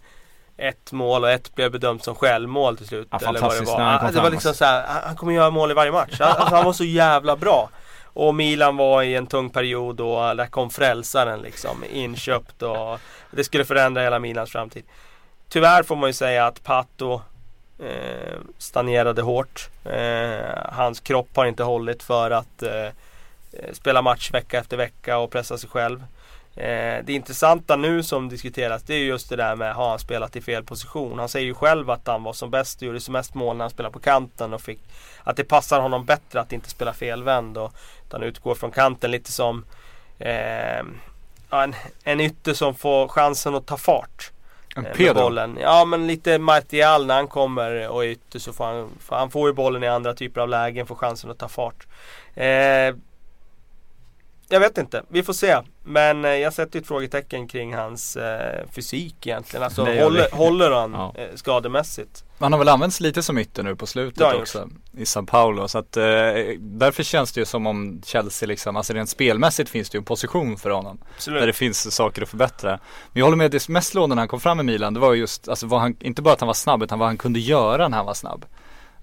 ett mål och ett blev bedömt som självmål till slut. Ja, eller vad det var. han det var liksom alltså. så här, han, kommer göra mål i varje match. Han, alltså, han var så jävla bra. Och Milan var i en tung period och där kom frälsaren liksom inköpt och det skulle förändra hela Milans framtid. Tyvärr får man ju säga att Pato eh, stagnerade hårt. Eh, hans kropp har inte hållit för att eh, eh spela match vecka efter vecka och pressa sig själv. Eh, det intressanta nu som diskuteras det är just det där med har han spelat i fel position. Han säger ju själv att han var som bäst och gjorde som mest mål när han spelade på kanten och fick att det passar honom bättre att inte spela felvänd och utan utgår från kanten lite som eh, en, en ytter som får chansen att ta fart. En eh, med bollen. Ja men lite Martial när han kommer och är ytter så får han, han får ju bollen i andra typer av lägen, får chansen att ta fart. Eh, jag vet inte, vi får se. Men eh, jag sätter ett frågetecken kring hans eh, fysik egentligen. Alltså håller, håller han Ja. eh, skademässigt? Han har väl använts lite som ytter nu på slutet han också i Sao Paulo. Så att eh, därför känns det ju som om Chelsea liksom, alltså rent spelmässigt finns det ju en position för honom. Absolut. Där det finns saker att förbättra. Men jag håller med, det mest slående när han kom fram i Milan, det var just, alltså han, inte bara att han var snabb, utan vad han kunde göra när han var snabb.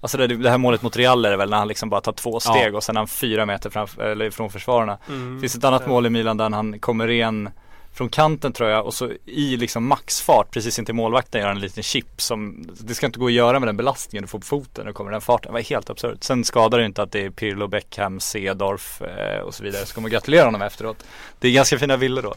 Alltså det, det här målet mot Real är det väl när han liksom bara tar två steg och sen är han fyra meter framför, eller från försvararna. Mm. Finns ett annat mål i Milan där han kommer ren från kanten tror jag och så i liksom maxfart precis intill målvakten gör han en liten chip som Det ska inte gå att göra med den belastningen du får på foten du kommer den farten. Det var helt absurt. Sen skadar det inte att det är Pirlo, Beckham, Cedorf eh, och så vidare. Så kommer gratulera honom efteråt. Det är ganska fina bilder då.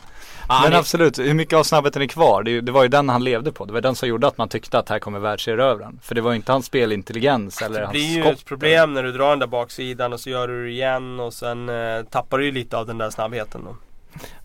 Ja, Men det- absolut, hur mycket av snabbheten är kvar? Det, det var ju den han levde på. Det var den som gjorde att man tyckte att här kommer världserövraren. För det var ju inte hans spelintelligens eller Det hans blir ju skott. ett problem när du drar den där baksidan och så gör du det igen och sen eh, tappar du ju lite av den där snabbheten då.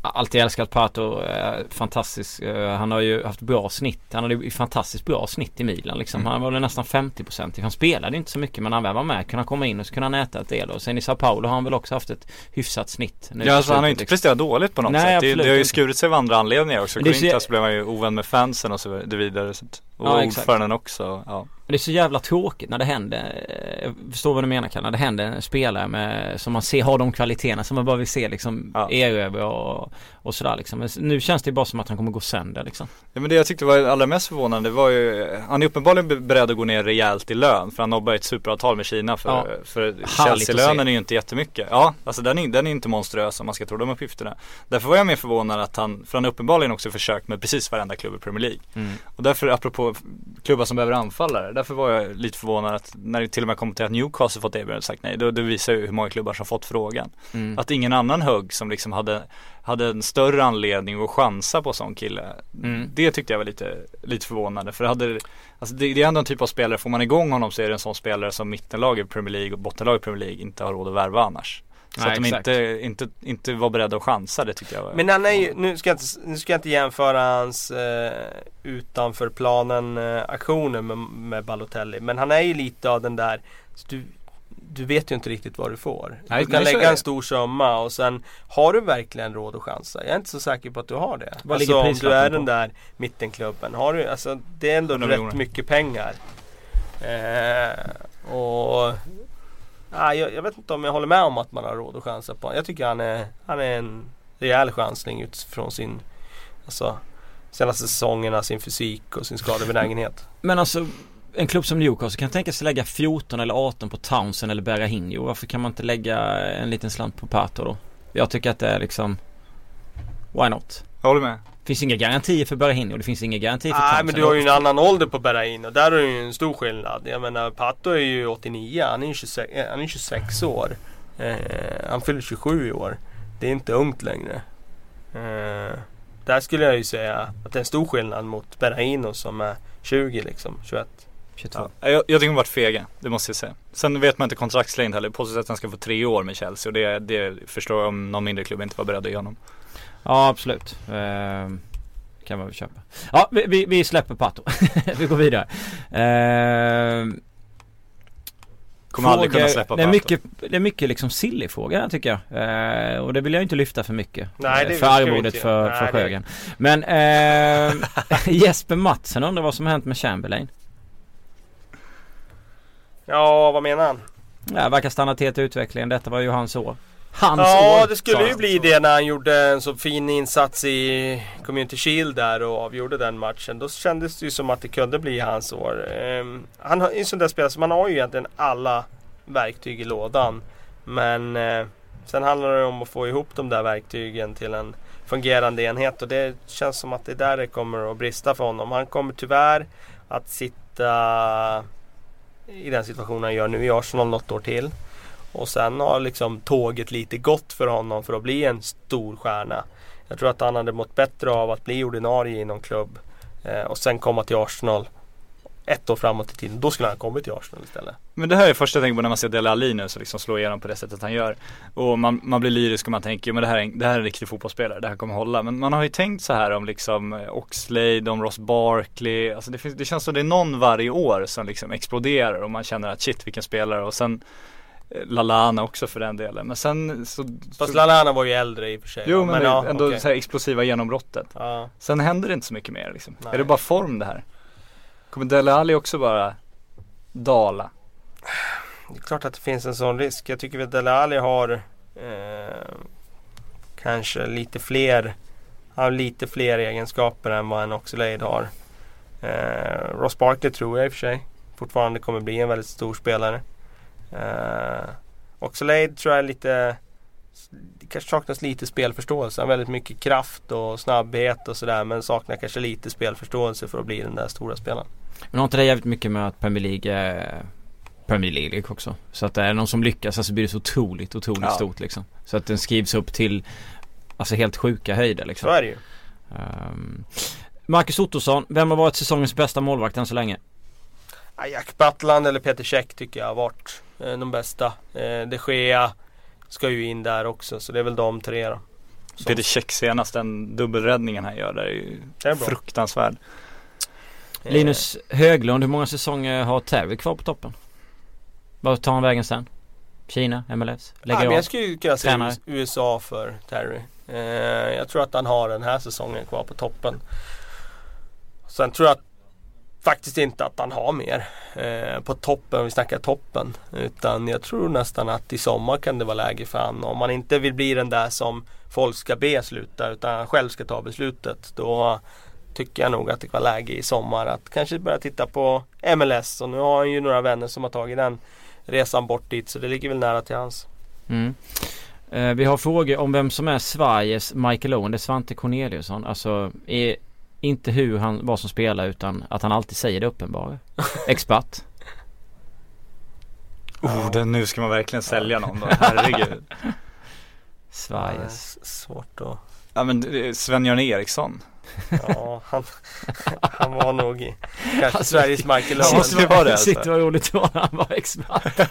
Alltid älskat Pato, eh, fantastisk. Eh, han har ju haft bra snitt. Han hade ju fantastiskt bra snitt i Milan liksom. Mm. Han var väl nästan 50% Han spelade inte så mycket men han väl var med. Kunde han komma in och så kunde han äta ett del. Och sen i Sao Paulo har han väl också haft ett hyfsat snitt. nu Ja alltså han har ju inte liksom. presterat dåligt på något Nej, sätt. Det, det har ju skurit sig av andra anledningar också. Är så- Corinthians blev han ju ovän med fansen och så vidare. Så och Ja, ordföranden också. Ja. Men det är så jävla tråkigt när det händer, eh, jag förstår vad du menar Kalle, när det händer en spelare med, som man ser har de kvaliteterna som man bara vill se liksom Ja. erövra och, och sådär liksom. Men nu känns det bara som att han kommer gå sönder liksom. Ja men det jag tyckte var allra mest förvånande var ju Han är uppenbarligen be- beredd att gå ner rejält i lön för han nobbar ett superavtal med Kina för, Ja. för Chelsea-lönen se. är ju inte jättemycket Ja, alltså den är, den är inte monstruös om man ska tro de uppgifterna Därför var jag mer förvånad att han, för han har uppenbarligen också försökt med precis varenda klubb i Premier League Mm. Och därför, apropå klubbar som behöver anfallare, därför var jag lite förvånad att när det till och med kom till att Newcastle fått erbjudande och sagt nej, då, det visar ju hur många klubbar som fått frågan. Mm. Att ingen annan högg som liksom hade, hade en större anledning att chansa på sån kille. Mm. Det tyckte jag var lite, lite förvånande. För hade, alltså det, det är ändå en typ av spelare, får man igång honom så är det en sån spelare som mittenlag i Premier League och bottenlag i Premier League inte har råd att värva annars. Så Nej, att de exakt. inte, inte, inte var beredda att chansa, det tyckte jag Men han är ju, nu ska jag inte, nu ska jag inte jämföra hans eh, utanför planen eh, aktioner med, med Balotelli. Men han är ju lite av den där, du, du vet ju inte riktigt vad du får. Nej, du kan lägga en stor summa och sen har du verkligen råd att chansa? Jag är inte så säker på att du har det. Vad alltså om du är på? den där mittenklubben. Har du, alltså det är ändå 100 rätt miljoner. mycket pengar. Eh, och ah, jag, jag, vet inte om jag håller med om att man har råd att chansa på Jag tycker han är, han är en rejäl chansning utifrån sin alltså, senaste säsongerna, sin fysik och sin skadebenägenhet. Men alltså en klubb som Newcastle kan tänka sig lägga 14 eller 18 på Townsend eller Berahino. Varför kan man inte lägga en liten slant på Pato då? Jag tycker att det är liksom Why not? Jag håller med. Det finns inga garantier för Berahino. Det finns inga garantier för Nej Townsend. men du har ju en annan ålder på Berahino. Där är det ju en stor skillnad. Jag menar Pato är ju 89. Han är ju 26, han är 26 år. Eh, han fyller 27 i år. Det är inte ungt längre. Eh, där skulle jag ju säga att det är en stor skillnad mot Berahino som är 20 liksom, 21. 22. Ja, jag, jag tycker de varit fega, det måste jag säga. Sen vet man inte kontraktslängd heller. Påstås att han ska få tre år med Chelsea och det, det förstår jag om någon mindre klubb inte var beredd att ge honom. Ja absolut. Ehm, kan man väl köpa. Ja vi, vi, vi släpper Pato. vi går vidare. Ehm, Kommer aldrig kunna släppa det är mycket, det är mycket liksom silly här tycker jag. Ehm, och det vill jag inte lyfta för mycket. Nej, eh, det för arvodet för, för Nej, det- Sjögren. Men ehm, Jesper Matsen undrar vad som har hänt med Chamberlain. Ja, vad menar han? Ja, verkar stanna till utvecklingen. Detta var ju hans år. Hans Ja, år! det sa skulle ju bli det när han gjorde en så fin insats i Community Shield där och avgjorde den matchen. Då kändes det ju som att det kunde bli hans år. Ehm, han har- är en sån där spelare som man har ju egentligen alla verktyg i lådan. Men eh, sen handlar det om att få ihop de där verktygen till en fungerande enhet och det känns som att det är där det kommer att brista för honom. Han kommer tyvärr att sitta i den situationen han gör nu i Arsenal något år till. Och sen har liksom tåget lite gått för honom för att bli en stor stjärna. Jag tror att han hade mått bättre av att bli ordinarie i någon klubb eh, och sen komma till Arsenal ett år framåt i tiden. Då skulle han ha kommit till Arsenal istället. Men det här är det första jag tänker på när man ser Dele Alli nu så liksom slår igenom på det sättet han gör. Och man, man blir lyrisk och man tänker, men det här, är, en- det här är en riktig fotbollsspelare, det här kommer hålla. Men man har ju tänkt så här om liksom eh, Oxlade, om Ross Barkley. Alltså det, finns, det känns som det är någon varje år som liksom exploderar och man känner att shit vilken spelare. Och sen Lalana också för den delen. Men sen så... Fast så Lallana var ju äldre i och för sig. Jo men, det, ja, ändå okej. så här explosiva genombrottet. Ja. Sen händer det inte så mycket mer liksom. Nej. Är det bara form det här? Kommer Dele Alli också bara dala? Det är klart att det finns en sån risk. Jag tycker att Dele Alli har eh, kanske lite fler har lite fler egenskaper än vad en Oxlade har. Eh, Ross Barkley tror jag i och för sig fortfarande kommer bli en väldigt stor spelare. Eh, Oxlade tror jag är lite det kanske saknas lite spelförståelse. Han har väldigt mycket kraft och snabbhet och sådär men saknar kanske lite spelförståelse för att bli den där stora spelaren. Men har inte det jävligt mycket med att Premier League är Premier League också. Så att det är någon som lyckas, alltså blir det så otroligt, otroligt Ja. stort liksom. Så att den skrivs upp till Alltså helt sjuka höjder Så liksom. är det ju. Um, Marcus Ottosson, vem har varit säsongens bästa målvakt än så länge? Ja, Jack Butland eller Peter Käck tycker jag har varit eh, de bästa. Eh, de Gea ska ju in där också så det är väl de tre då. Som- Peter Käck senast, den dubbelräddningen han gör där är ju är fruktansvärd. Eh, Linus Höglund, hur många säsonger har Terry kvar på toppen? Vad tar han vägen sen? Kina, MLS? ja, Lägger men av? jag skulle ju kunna säga USA för Terry. Eh, jag tror att han har den här säsongen kvar på toppen. Sen tror jag faktiskt inte att han har mer eh, på toppen, om vi snackar toppen. Utan jag tror nästan att i sommar kan det vara läge för han. Om man inte vill bli den där som folk ska be sluta utan han själv ska ta beslutet. Då tycker jag nog att det var läge i sommar att kanske börja titta på MLS. Och nu har han ju några vänner som har tagit den resan bort dit så det ligger väl nära till hans. Mm. Eh, vi har frågor om vem som är Sveriges Michael Owen. Det är Svante Corneliusson. Alltså, är inte hur han, vad som spelar utan att han alltid säger det uppenbara. Expert. Oh, den, nu ska man verkligen sälja någon då, herregud. Sveriges. Ja, svårt att... Ja men är Sven-Göran Eriksson. Ja, han, han var nog i, kanske Alltså, Sveriges Michael Owen. måste det vara det, alltså? Shit vad roligt det var när han var expert.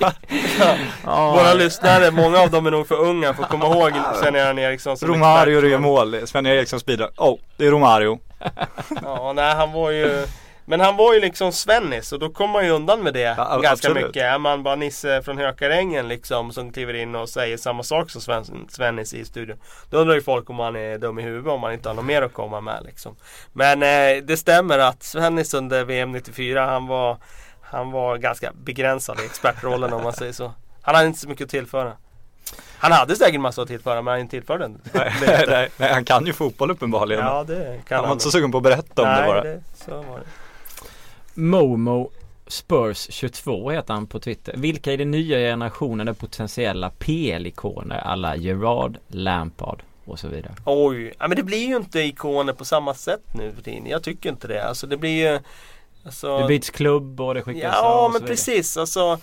Ja. Våra lyssnare, många av dem är nog för unga för att komma ihåg Sven-Göran Eriksson som Romario gör mål, Sven-Göran Erikssons bidrag. Oh, det är Romario. Ja, nej han var ju Men han var ju liksom Svennis och då kom man ju undan med det Ja, ganska absolut. mycket. Är man bara Nisse från Hökarängen liksom som kliver in och säger samma sak som Sven, Svennis i studion. Då undrar ju folk om man är dum i huvudet om man inte har något mer att komma med liksom. Men eh, det stämmer att Svennis under VM 94 han var Han var ganska begränsad i expertrollen om man säger så. Han hade inte så mycket att tillföra. Han hade säkert massa att tillföra men han tillförde inte. nej, nej, nej, han kan ju fotboll uppenbarligen. Ja det kan han han. var inte så sugen på att berätta om Nej, det bara. Det, så var det. Momo Spurs 22 heter han på Twitter. Vilka i den nya generationen är potentiella PL-ikoner alla Gerard, Lampard och så vidare? Oj, ja, men det blir ju inte ikoner på samma sätt nu för tiden. Jag tycker inte det. Alltså det blir ju alltså, Det byts klubb och det skickas Ja och så men vidare. precis alltså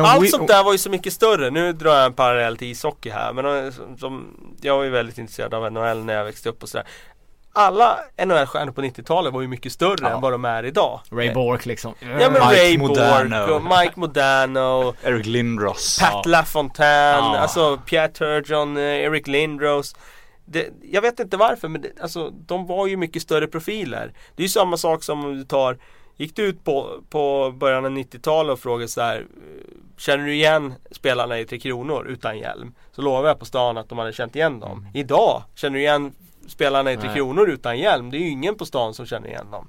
Allt sånt där var ju så mycket större. Nu drar jag en parallell till ishockey här. Men eh, som, som, jag var ju väldigt intresserad av NHL när jag växte upp och sådär. Alla NHL-stjärnor på 90-talet var ju mycket större Ja. än vad de är idag. Ray Bork liksom. Ja men Mike Ray Modano. Bork och Mike Modano, Eric Lindros. Pat LaFontaine, Ja. alltså Pierre Turgeon, eh, Eric Lindros. Det, jag vet inte varför men det, alltså, de var ju mycket större profiler. Det är ju samma sak som om du tar Gick du ut på, på början av 90-talet och frågade så här Känner du igen spelarna i Tre Kronor utan hjälm? Så lovar jag på stan att de hade känt igen dem. Idag, känner du igen spelarna i Tre. Kronor utan hjälm? Det är ju ingen på stan som känner igen dem.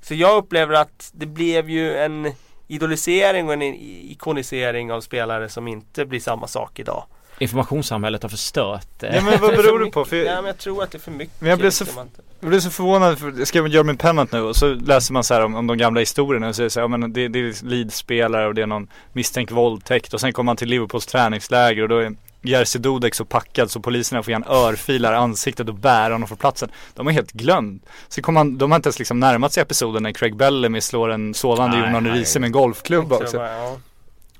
Så jag upplever att det blev ju en idolisering och en ikonisering av spelare som inte blir samma sak idag. Informationssamhället har förstört eh, Ja men vad Det är för beror det på? För Nej jag, men jag tror att det är för mycket. Men jag blev så att- jag blev så förvånad för jag skrev Jeremy Pennant nu och så läser man så här om, om de gamla historierna och säger så här, ja, men det, det är Leeds-spelare och det är någon misstänkt våldtäkt och sen kommer man till Liverpools träningsläger och då är Jerzy Dudek så packad så poliserna får ge en örfilar ansiktet och bära honom från platsen. De är helt glömd. Så kommer man, de har inte ens liksom närmat sig episoden när Craig Bellamy slår en sovande Nej, Jon Arne nej. Riise med en golfklubba Så det också. var- ja.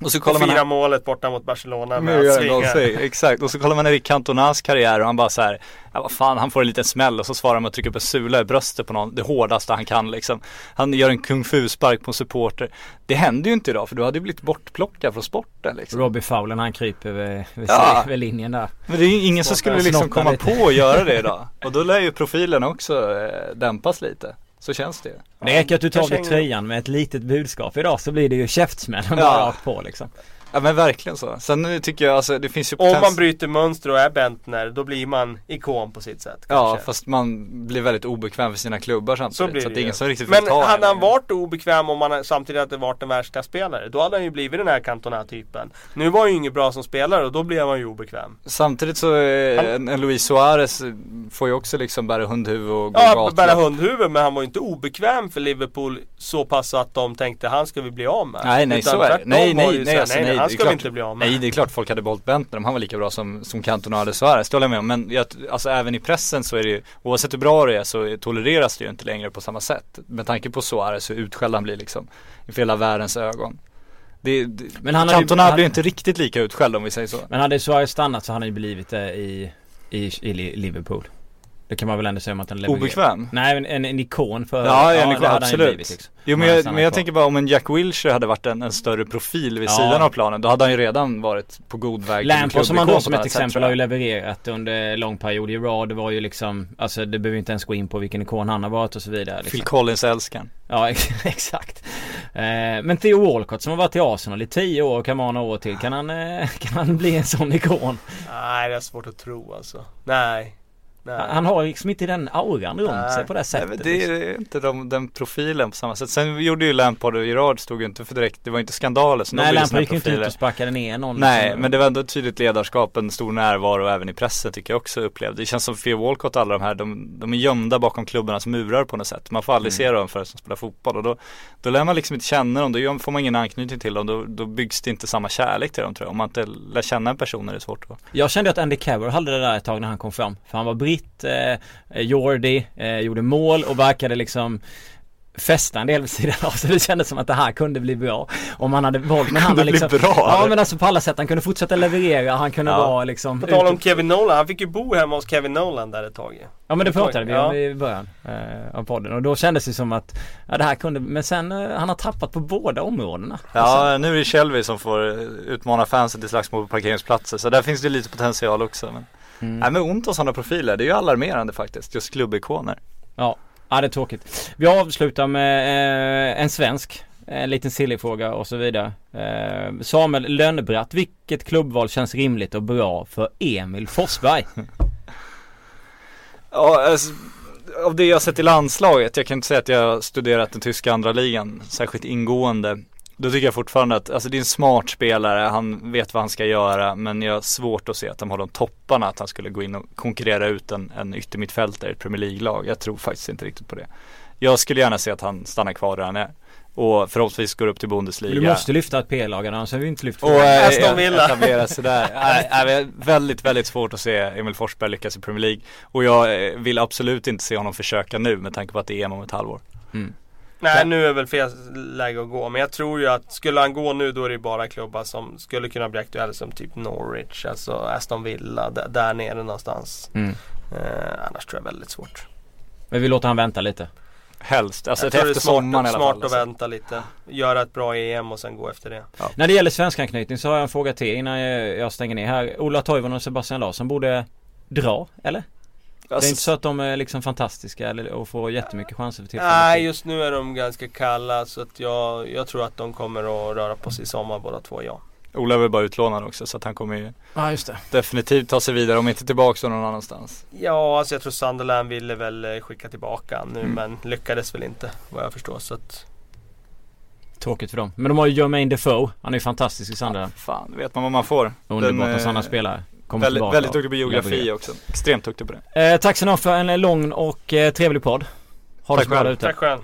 Och så Och kollar man fira målet borta mot Barcelona med att svinga. exakt. Och så kollar man Erik Cantonas karriär och han bara så här, ja vad fan han får en liten smäll och så svarar han med att trycka upp en sula i bröstet på någon, det hårdaste han kan liksom. Han gör en kung fu spark på en supporter. Det händer ju inte idag för du hade ju blivit bortplockad från sporten liksom. Robbie Fowler när han kryper vid, vid, Ja. vid linjen där. Men det är ju ingen som skulle liksom komma lite. på att göra det idag. Och då lär ju profilen också eh, dämpas lite. Så känns det ju. Det räcker att du tar av dig tröjan med ett litet budskap idag så blir det ju käftsmällen Ja. rakt på liksom. Ja men verkligen så. Sen tycker jag alltså det finns ju Om man bryter mönster och är Bentner, då blir man ikon på sitt sätt. Ja kanske. fast man blir väldigt obekväm för sina klubbar samtidigt. Så Så, blir det det är ingen som riktigt Men hade han längre. varit obekväm om han samtidigt hade varit en världsklasspelare, då hade han ju blivit den här Cantona-typen. Nu var han ju inget bra som spelare och då blev han ju obekväm. Samtidigt så eh, Han- en, en Luis Suarez får ju också liksom bära hundhuvud och gå Ja, gatlopp. bära hundhuvud, men han var ju inte obekväm för Liverpool så pass så att de tänkte han ska vi bli av med. Nej nej Utan så är det. Nej det nej nej, så alltså, nej han det är ska vi klart- inte bli av med. Nej det är klart folk hade behållit Bentner om han var lika bra som, som Cantona hade Suarez. Det håller jag med om. Men jag, alltså även i pressen så är det ju, oavsett hur bra det är så tolereras det ju inte längre på samma sätt. Med tanke på Suarez hur utskälld han blir liksom. Inför hela världens ögon. Det, det, Men han hade ju- Cantona han- blir ju inte riktigt lika utskälld om vi säger så. Men hade Suarez stannat så hade han ju blivit det i, i, i Li- Liverpool. Det kan man väl ändå säga om att han levererar. Obekväm? Nej men en, en ikon för Ja, en det ikon, han absolut. blivit, liksom. Jo men han jag, men jag tänker bara om en Jack Wilshere hade varit en, en större profil vid Ja. sidan av planen. Då hade han ju redan varit på god väg Lampard som man klubbikon då som ett sätt, exempel har ju levererat under lång period. Gerard var ju liksom, alltså det behöver inte ens gå in på vilken ikon han har varit och så vidare. Liksom. Phil Collins älskaren. Ja ex- exakt. Eh, men Theo Walcott som har varit i Arsenal i tio år kan vara några år till. Kan han, eh, kan han bli en sån ikon? Nej, det är svårt att tro alltså. Nej. Nej. Han har liksom inte den auran runt Nej. sig på det Nej, sättet. men det liksom. är inte de, den profilen på samma sätt. Sen gjorde ju Lampard och Gerard stod ju inte för direkt, det var inte skandaler. Så Nej Lampard gick ju inte ut och sparkade ner någon. Nej, liksom. men det var ändå ett tydligt ledarskap, en stor närvaro även i pressen tycker jag också upplevde. Det känns som Theo Walcott och alla de här, de, de är gömda bakom klubbarnas murar på något sätt. Man får aldrig Mm. se dem förrän de spelar fotboll och då, då lär man liksom inte känna dem, då får man ingen anknytning till dem, då, då byggs det inte samma kärlek till dem tror jag. Om man inte lär känna en person är det svårt att Jag kände att Andy Carroll hade det där ett tag när han kom fram. För han var britt, eh, Jordi, eh, gjorde mål och verkade liksom fästa en del vid sidan av så det kändes som att det här kunde bli bra om han hade valt men han var bli liksom bra, Ja men alltså på alla sätt han kunde fortsätta leverera han kunde Ja. vara liksom På tal om Kevin Nolan, han fick ju bo hemma hos Kevin Nolan där ett tag. Ja men det pratade vi Ja. om i början eh, av podden och då kändes det som att Ja det här kunde men sen eh, han har tappat på båda områdena Ja, nu är det Shelby som får utmana fansen till slagsmål på parkeringsplatser. Så där finns det lite potential också. Men, Mm. nej, men ont av sådana profiler, det är ju alarmerande faktiskt. Just klubbikoner. Ja, ja det är tråkigt. Vi avslutar med eh, en svensk. En liten silly fråga och så vidare. Eh, Samuel Lönnbratt, vilket klubbval känns rimligt och bra för Emil Forsberg? Ja, alltså, av det jag sett i landslaget, jag kan inte säga att jag har studerat den tyska andra ligan särskilt ingående. Då tycker jag fortfarande att, alltså det är en smart spelare, han vet vad han ska göra men jag har svårt att se att de har de topparna att han skulle gå in och konkurrera ut en, en yttermittfältare i ett Premier League-lag. Jag tror faktiskt inte riktigt på det. Jag skulle gärna se att han stannar kvar där han är. Och förhoppningsvis går upp till Bundesliga. Du måste lyfta ett PL-lag annars har vi inte lyft Och äh, Aston Villa. etablera sig där. Väldigt, väldigt svårt att se Emil Forsberg lyckas i Premier League. Och jag eh, vill absolut inte se honom försöka nu med tanke på att det är EM om ett halvår. Mm. Nej nu är väl fel läge att gå. Men jag tror ju att skulle han gå nu då är det bara klubbar som skulle kunna bli aktuella som typ Norwich, alltså Aston Villa, där, där nere någonstans. Mm. Eh, annars tror jag väldigt svårt. Men vi låter han vänta lite. Helst, alltså jag till det är efter smart, sommaren i alla smart fall. att Alltså. vänta lite. Göra ett bra EM och sen gå efter det. När det gäller svenskanknytning så har jag en fråga till innan jag jag stänger ner här. Ola Toivonen och Sebastian Larsson borde dra, eller? Det är Alltså, inte så att de är liksom fantastiska eller, och får jättemycket chanser för tillfället. Nej just nu är de ganska kalla så att jag, jag tror att de kommer att röra på sig i sommar båda två ja. Ola är väl bara utlånad också så att han kommer ju Ja just det. definitivt ta sig vidare om inte tillbaka så någon annanstans. Ja alltså jag tror Sunderland ville väl eh, skicka tillbaka han nu Mm. men lyckades väl inte vad jag förstår så att Tråkigt för dem. Men de har ju Jermaine Defoe. Han är ju fantastisk i Sunderland. Fan, då vet man vad man får. Underbart när sådana eh, spelare kommer Väldigt, tillbaka. väldigt duktig på geografi också. Extremt duktig på det. Eh, tack så mycket för en lång och eh, trevlig podd. Ha det Tack så bra ute. tack själv.